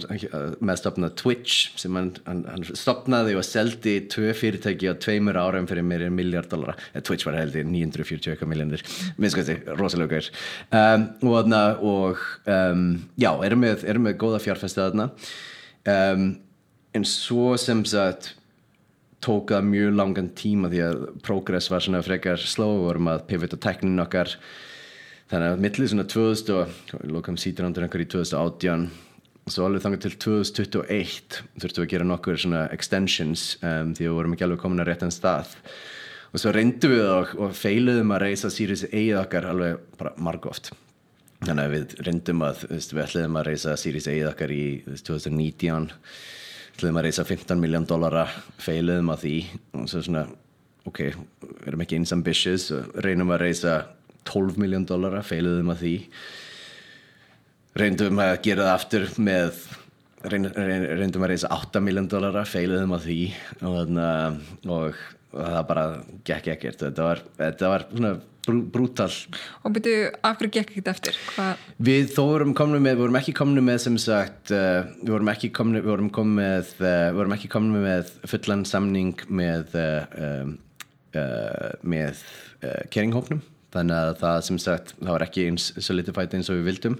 með stopnað Twitch sem hann, hann, hann stopnaði og seldi tvö fyrirtæki á tveimur árum fyrir meirinn miljard dollara. Twitch var heldur 940 miljónir minnskvæmsti, rosalega gaur. Um, og, og um, já, erum með, erum með góða fjárfæstu aðna um, en svo sem sagt tók það mjög langan tíma því að progress var svona frekar sló og vorum að pivota teknin okkar. Þannig að mittlið svona 2000 og lókam sítirandur einhver í 2018 og svo alveg þangar til 2021 þurftum við að gera nokkur svona extensions um, því að við vorum ekki alveg komin að réttan stað. Og svo reyndum við og, og feiluðum að reysa Sirius A okkar alveg bara margóft. Þannig að við reyndum að við ætliðum að reysa Sirius A okkar í 2019 ætliðum að reysa 15 miljón dollara feiluðum að því. Og svo svona ok, við erum ekki eins ambitious og reynum að reysa 12 miljón dollara feiluðum að því reyndum að gera það aftur með reyndum að reysa 8 miljón dollara feiluðum að því og, og, og það bara gekk ekkert þetta var, þetta var svona brú, brútal og byrju, af hverju gekk ekkert eftir? Hva? við þó vorum komnu með við vorum ekki komnu með sem sagt uh, við vorum ekki komnu við vorum, með, uh, vorum ekki komnu með fullan samning með uh, með keringhófnum þannig að það sem sagt það var ekki eins solidified eins og við vildum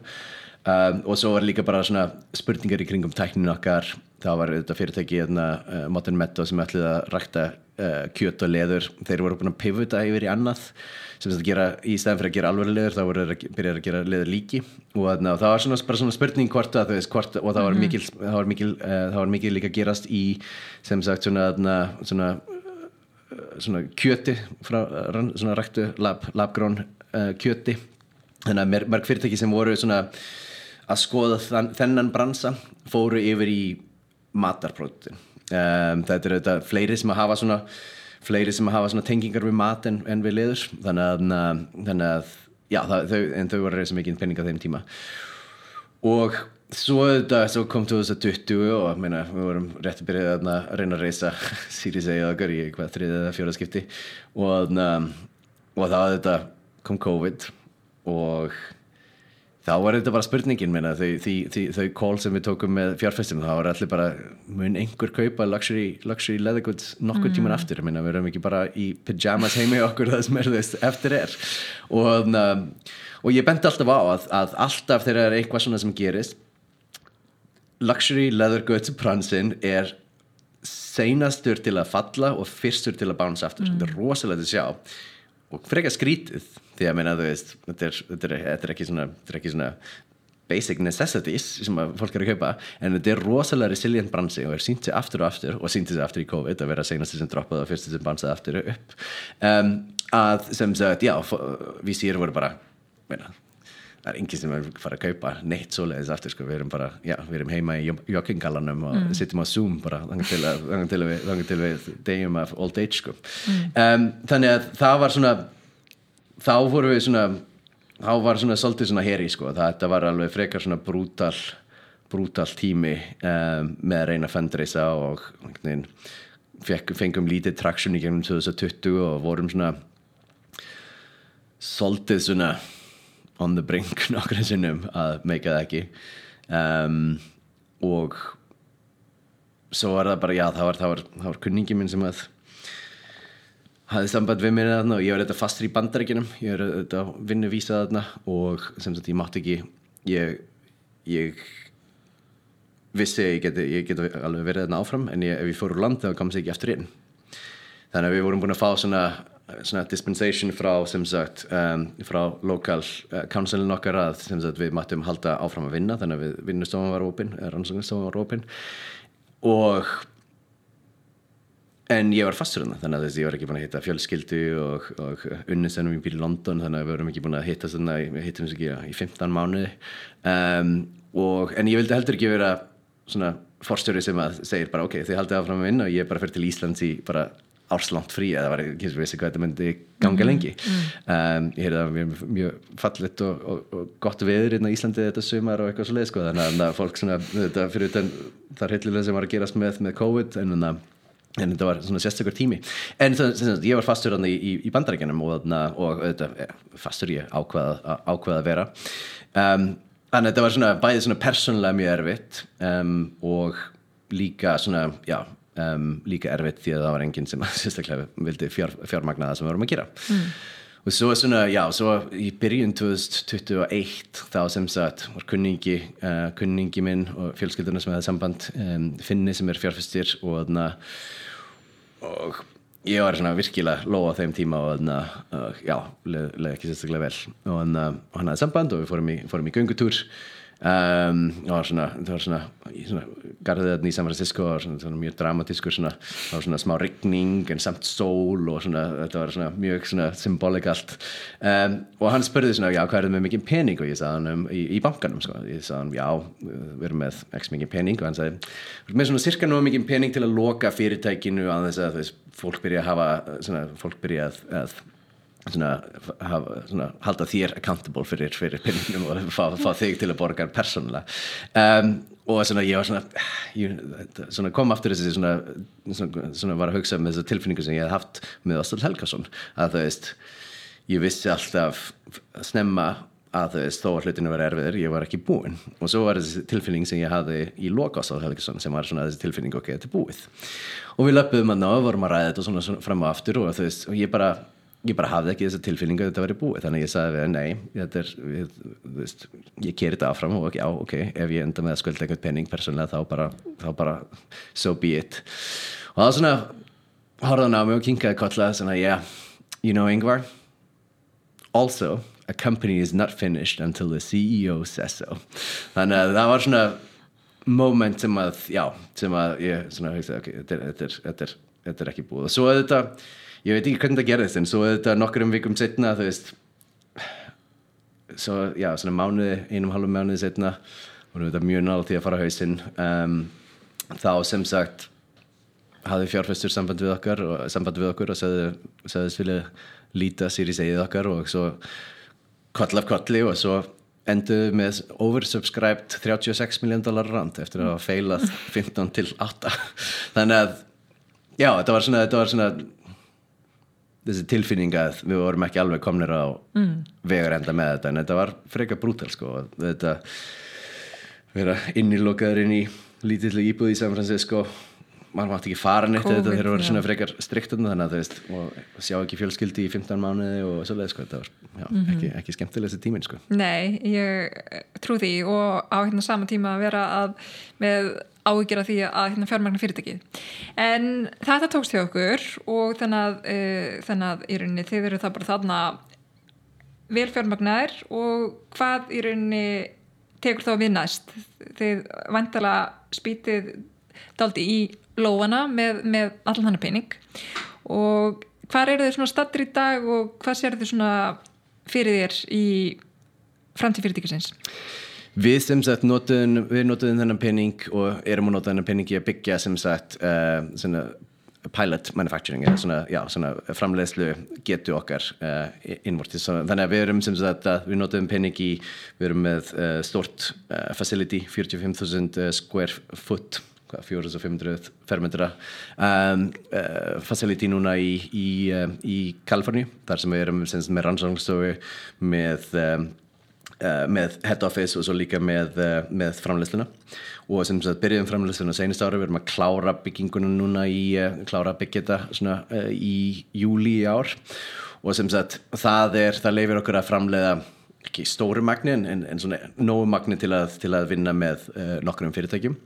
Um, og svo var líka bara svona spurningar í kringum tækninu okkar. Það var þetta fyrirtæki uh, Modern Meadow sem ætlið að rækta uh, kjöt og leður, þeir voru búin að pivuta yfir í annað sem að gera í stæðan fyrir að gera alveg leður, þá voru þeir að byrja að gera leður líki. Og uh, það var svona, bara svona spurning hvort að veist, hvort, og það var, mhm. mikil, það, var mikil, það var mikil líka gerast í sem sagt svona, svona, svona kjöti frá svona ræktu lab, labgrón kjöti. Þannig að mörg fyrirtæki sem voru svona að skoða þann, þennan bransa fóru yfir í matarpródutin um, þetta er þetta fleiri sem að hafa svona fleiri sem að hafa svona tengingar við mat en, en við liður. Þannig að, þannig að já, það, þau, en þau voru að reysa mikið penninga þeim tíma. Og svo, þetta, svo kom 2020 og meina, við vorum rétt að byrja að reyna að reysa Sirius A okkar í hvað þriðið eða fjóra skipti. Og, og þá þetta kom COVID og þá var þetta bara spurningin minna þau, þau kól sem við tókum með fjárfestum þá var allir bara mun einhver kaupa luxury, luxury leather goods nokkur mm. tíman aftur? Minna, við erum ekki bara í pyjamas heimi okkur það sem er þess eftir er. Og, um, og ég bendi alltaf á að, að alltaf þegar er eitthvað svona sem gerist luxury leather goods pransinn er seinastur til að falla og fyrstur til að bánsa aftur. Mm. þetta er rosalega til að sjá. Og frekar skrítið því að meina, veist, þetta, er, þetta, er, þetta er ekki svona, er ekki svona basic necessities sem fólk er að kaupa en þetta er rosalega resilient bransi og er sínt sig aftur og aftur og sínt sig aftur í COVID að vera senasti sem droppaði og fyrstu sem bansaði aftur upp um, að sem sagt, já, við séum voru bara meina, það er enginn sem er fara að kaupa neitt svoleiðis aftur sko, við erum bara, já, við erum heima í joggingallanum og mm. sittum á Zoom bara þannig til, til, til við degjum af old age sko mm. um, þannig að það var svona þá voru við svona þá var svona svolítið svona heri sko. Þetta var alveg frekar svona brútal brútal tími um, með að reyna að fundraisa og nein, fekk, fengum lítið traction í gegnum 2020 og vorum svona svolítið svona on the brink nokkru sinnum að meika það ekki. Um, og svo var það bara já það var, var, var kunningi minn sem að hafði samband við mér þarna og ég var þetta fastur í bandaríkinum ég er þetta vinnuvísað þarna og sem sagt ég mátt ekki ég, ég vissi að ég geti, ég geti alveg verið þarna áfram en ég, ef ég fór úr land þá komst ég ekki aftur inn. Þannig að við vorum búin að fá svona, svona dispensation frá sem sagt um, frá lokal uh, counsilin okkar að sem sagt við máttum halda áfram að vinna þannig að vinnustofan var opinn rannsóknstofan var opinn og en ég var fastur hana þannig að þess að ég var ekki búin að hitta fjölskyldu og, og unnistennum ég býr í London þannig að við vorum ekki búin að hitta svona við hittum þess ekki í 15 mánuði. Um, og, en ég vildi heldur ekki vera svona forstjóri sem að segir bara ok, þið haldið áfram að vinna og ég er bara fyrir til Íslands í bara árslangt frí eða var ekki vissi hvað þetta myndi ganga -hmm. lengi. Um, ég heyrði að við erum mjög fallit og, og, og gott veður hérna í Íslandi þetta sumar og eitthvað svo leið sko þannig að fólk svona, þetta að en þannig að þetta var svona sérstaklega tími. En það, ég var fastur í, í, í bandarækjanum og, og þetta, fastur ég ákvaða, ákvaða að vera. Um, þannig að þetta var svona bæðið svona persónlega mjög erfitt um, og líka svona já, um, líka erfitt því að það var enginn sem sérstaklega vildi fjár, fjármagna það sem við vorum að gera. Mm. Og svo svona, já, svo í byrjun 2021 þá sem sagt var kunningi uh, kunningi minn og fjölskylduna sem hefði samband finni sem er fjárfæstir og þannig að og ég var svona virkilega loð á þeim tíma og þannig að já, leði ekki sérstaklega vel. Og hann, hann hafði samband og við fórum í, fórum í göngutúr um, og svona, það var svona, svona garðið þarna í San Francisco og svona, svona mjög dramatískur svona, það var svona smá rigning en samt sól og svona þetta var svona mjög svona symbolikalt um, og hann spurði svona já hvað er það með mikið pening? Og ég sagði hann um, í, í bankanum sko, ég sagði hann já við erum með ekki mikið pening. Og hann sagði með svona cirka nú mikið pening til að loka fyrirtækinu að þess að þess, fólk byrja að hafa svona, fólk byrja að, að Svona, hafa, svona, halda þér accountable fyrir, fyrir pinnum og fá, fá þig til að borga persónulega. Um, og svona ég var svona, ég, kom aftur þessi svona, var að hugsa með þessu tilfinningu sem ég hef haft með Ástal Helgason að það veist ég vissi alltaf snemma að það veist þó að hlutinu var erfiður ég var ekki búinn. Og svo var þessi tilfinning sem ég hafði í loka Ástal Helgason sem var svona þessi tilfinning ok, þetta er búið. Og við löpum að ná, vorum að ræða þetta svona fram og aftur og það veist og ég bara ég bara hafði ekki þessa tilfinningu að þetta væri búið þannig að ég sagði við nei þetta er, ég, veist, ég keri þetta áfram og já ok, ef ég enda með að skulda einhvern penning persónlega þá bara, þá bara so be it. Og þá svona horfðan á mig og kinkaði kolla svona yeah, you know Ingvar also a company is not finished until the CEO says so. Þannig að það var svona moment sem að já, sem að ég svona hugsaði ok, þetta er, þetta er, þetta er, þetta er ekki búið. Og svo að þetta ég veit ekki hvernig það gerðist en svo þetta nokkur um vikum setna þú veist svo, já, svona mánuði, einum halvum mánuði setna vorum við mjög nála til að fara á hausinn um, þá sem sagt hafði fjárfæstur samband við okkar og samband við okkur og sagðist vilja líta sér í segið okkar? Og svo koll af kolli og svo enduðu með oversubscribed 36 miljón dólar rand eftir að hafa feilað 15 til 8 þannig að já, þetta var svona, þetta var svona þessi tilfinning að við vorum ekki alveg komnir á mm. vegar enda með þetta en þetta var freka brútal sko þetta vera innilokaður inn í lítillu íbúð í San Francisco maður mátti ekki fara neitt COVID, þetta þeir voru svona frekar striktun þannig að þú veist og sjá ekki fjölskyldi í 15 mánuði og svoleið sko þetta var já, mm -hmm. ekki, ekki skemmtileg þessi tímin sko. Nei, ég trú því og á hérna sama tíma að vera að með áhyggjur af því að hérna, fjármagnar fyrirtækið. En þetta tókst hjá okkur og þannig að, uh, þannig að í rauninni þið eru það bara þarna vel fjármagnar og hvað í rauninni tekur þá við næst? Þið vandala spítið daldi í lóana með, með allan þannig pening og hvað eru þið svona stattir í dag og hvað sér þið svona fyrir þér í framtíð fyrirtækisins? Við sem sagt notuðum, við notuðum þennan penning og erum að nota þennan penning í að byggja sem sagt uh, svona pilot manufacturing eða svona, já, svona framleiðslu getu okkar uh, innvortis. Þannig að við erum sem sagt að við notuðum penning í, við erum með uh, stort facility, 45.000 square foot 4500 fermetra um, uh, facility núna í, í, uh, í Kaliforni þar sem við erum sem með rannsóknstofu með um, uh, með head office og svo líka með, uh, með framleysluna og sem sagt byrjuðum framleysluna senast ára, við erum að klára bygginguna núna í, klára byggjeta svona í júli í ár. Og sem sagt það er, það leifir okkur að framleiða ekki stóru magni en, en svona nógu magni til að, til að vinna með uh, nokkrum fyrirtækjum.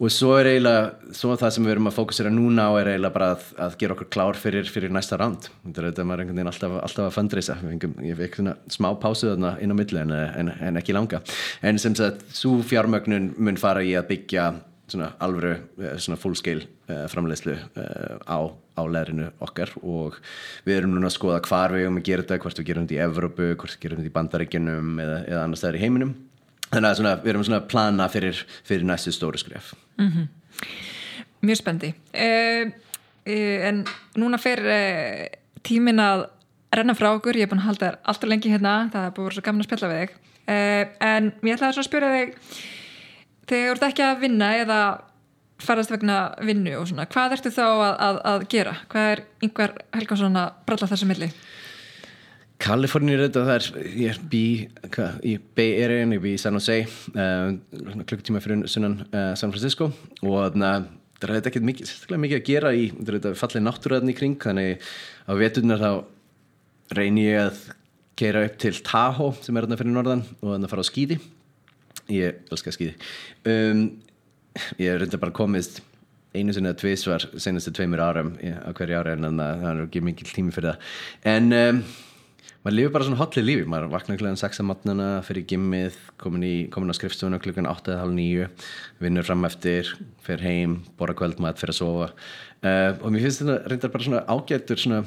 Og svo er eiginlega, svo það sem við erum að fókusera núna á er eiginlega bara að, að gera okkur klár fyrir, fyrir næsta rand þetta er þetta maður einhvern veginn alltaf, alltaf að fundreisa ég fikk svona smá pásu þarna inn á milli en, en, en ekki langa. En sem sagt, svo fjármögnun mun fara í að byggja svona alvöru, svona full scale uh, framleiðslu uh, á, á leðrinu okkar og við erum núna að skoða hvar við erum að gera þetta, hvort við gerum þetta í Evrópu, hvort við gerum þetta í Bandaríkjunum eða, eða annars staðar í heiminum. Þannig að svona, við erum svona að plana fyrir, fyrir næstu stóru skref. Mm -hmm. Mjög spendi uh, en núna fyrir tímin að renna frá okkur, ég er búin að halda þér alltaf lengi hérna, það er búin að vera svo gaman að spjalla við þig. En ég ætlaði að spyrja þig þegar þú ert ekki að vinna eða farast vegna vinnu og svona hvað ertu þá að, að, að gera? Hvað er yngvar Helgarsson að bralla þessu milli? Kaliforni er þetta ég er bí í Bay Area, ég er bí í San Jose uh, klukkutíma fyrir sunnan uh, San Francisco og þannig það er ekkert mikið, mikið að gera í fallið náttúræðin í kring þannig á veturnar þá reynir ég að gera upp til Tahoe sem er þarna fyrir norðan og þannig að fara á skýði ég elskar skýði um, ég reynda bara komist einu sinni eða tvísvar senastu tveimur áram á hverju ára en þannig að það er ekki mikil tími fyrir það. En um, maður lifir bara svona hotlið lífi. Maður vaknar klukkan 6 að matnana fyrir gimmið komin, í, komin á skrifstofuna klukkan 8.30 vinnur fram eftir fyrir heim, bora kvöldmat, fyrir að sofa. Uh, og mér finnst þetta reyndar bara svona ágættur svona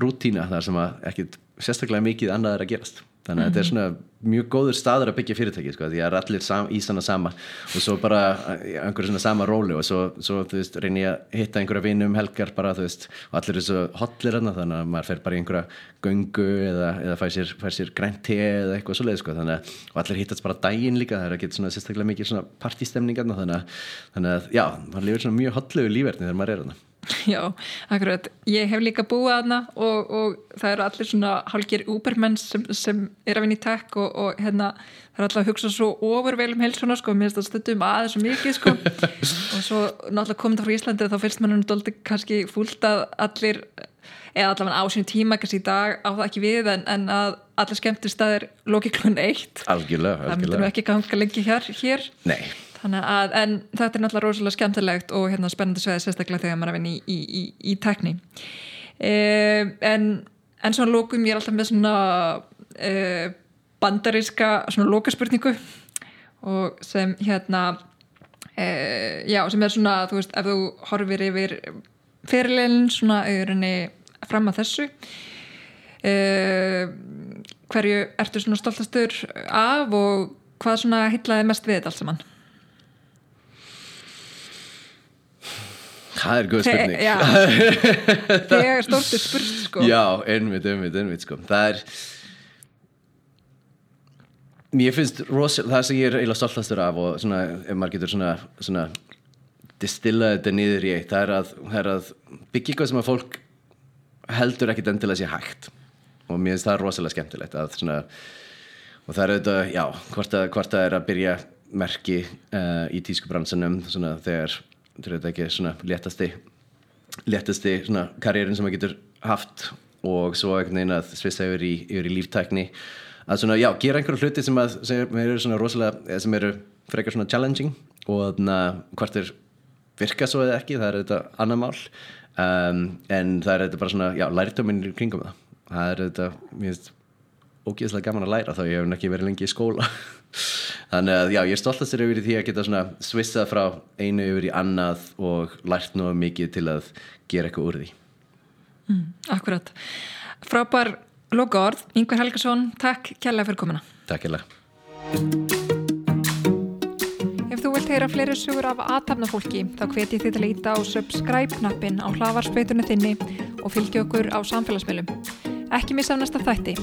rútína þar sem að ekkit sérstaklega mikið annað er að gerast þannig að þetta er svona mjög góður staður að byggja fyrirtæki sko, því að allir sam, í svona sama og svo bara einhverju svona sama róli og svo, svo veist, reynir ég að hitta einhverja vinum helgar bara, veist, og allir er svo hotlir hana, þannig að maður fer bara í einhverja göngu eða, eða fær sér, sér grænt te eða eitthvað svoleið, sko, þannig að og allir hittast bara dægin líka, það er ekki svona sérstaklega mikið svona partystemningar, þannig að þannig að, já, maður lifir svona mjög hotlegu lífverðni þegar maður er hana Já, akkurat, ég hef líka búið aðna og, og það eru allir svona hálgir úbermenn sem, sem er að vinna í tech og, og hérna það er alltaf að hugsa svo ofurvel um helsuna sko, mér finnst það stundum aðeins svo mikið sko. Og svo náttúrulega komið það frá Íslandi þá fyrst mannum doldi kannski fúlt að allir, eða allavega á sín tíma kannski í dag á það ekki við en, en að allir skemmtist að er lókiklun eitt. Algjörlega, algjörlega Það myndur nú ekki ganga lengi hér, hér. Nei Að, en þetta er náttúrulega rosalega skemmtilegt og hérna spennandi sveið sérstaklega þegar maður er að vinna í, í, í, tekní eh, en, en svona lókum ég er alltaf með svona eh, bandaríska svona lókaspurningu og sem hérna eh, já sem er svona þú veist ef þú horfir yfir fyrirlegin svona auðurinni fram að þessu hverju ertu svona stoltastur af og hvað svona hillaði mest við þetta allt saman? Það er góð spurning. Það er stórtið spurt sko. Já, einmitt, einmitt, einmitt sko. Það er Mér finnst rosalega, það sem ég er eiginlega stoltastur af og svona, ef maður getur svona, svona distilla þetta niður í eitt það er að, að byggja eitthvað sem að fólk heldur ekkit endilega sé hægt. Og mér finnst það rosalega skemmtilegt að svona og það er auðvitað, já, hvort að, hvort að er að byrja merki uh, í tískubransanum svona þegar þetta er ekki svona léttasti léttasti svona karriérin sem maður getur haft og svo einhvern veginn að svissa yfir í, yfir í líftækni. Að svona, já, gera einhverju hluti sem, að, sem eru svona rosalega, sem eru frekar svona challenging og þannig að hvort er virka svo eða ekki, það er þetta annar mál. Um, en það er þetta bara svona, já, lærtuminn kringum það. Það er þetta, mér finnst ógeðslega gaman að læra þá ég hef ekki verið lengi í skóla þannig að já, ég er stoltastur yfir því að geta svona svissað frá einu yfir í annað og lært náðu mikið til að gera eitthvað úr því. Mm, Akkurat. Frábær loka orð, Yngvar Helgarsson takk kærlega fyrir komina Takk kærlega. Ef þú vilt heyra fleiri sugur af aðtapnafólki þá hveti þið til að líta á subscribe-knappin á hlavarspeitunni þinni og fylgja okkur á samfélagsmiðlum. Ekki missa næsta þætti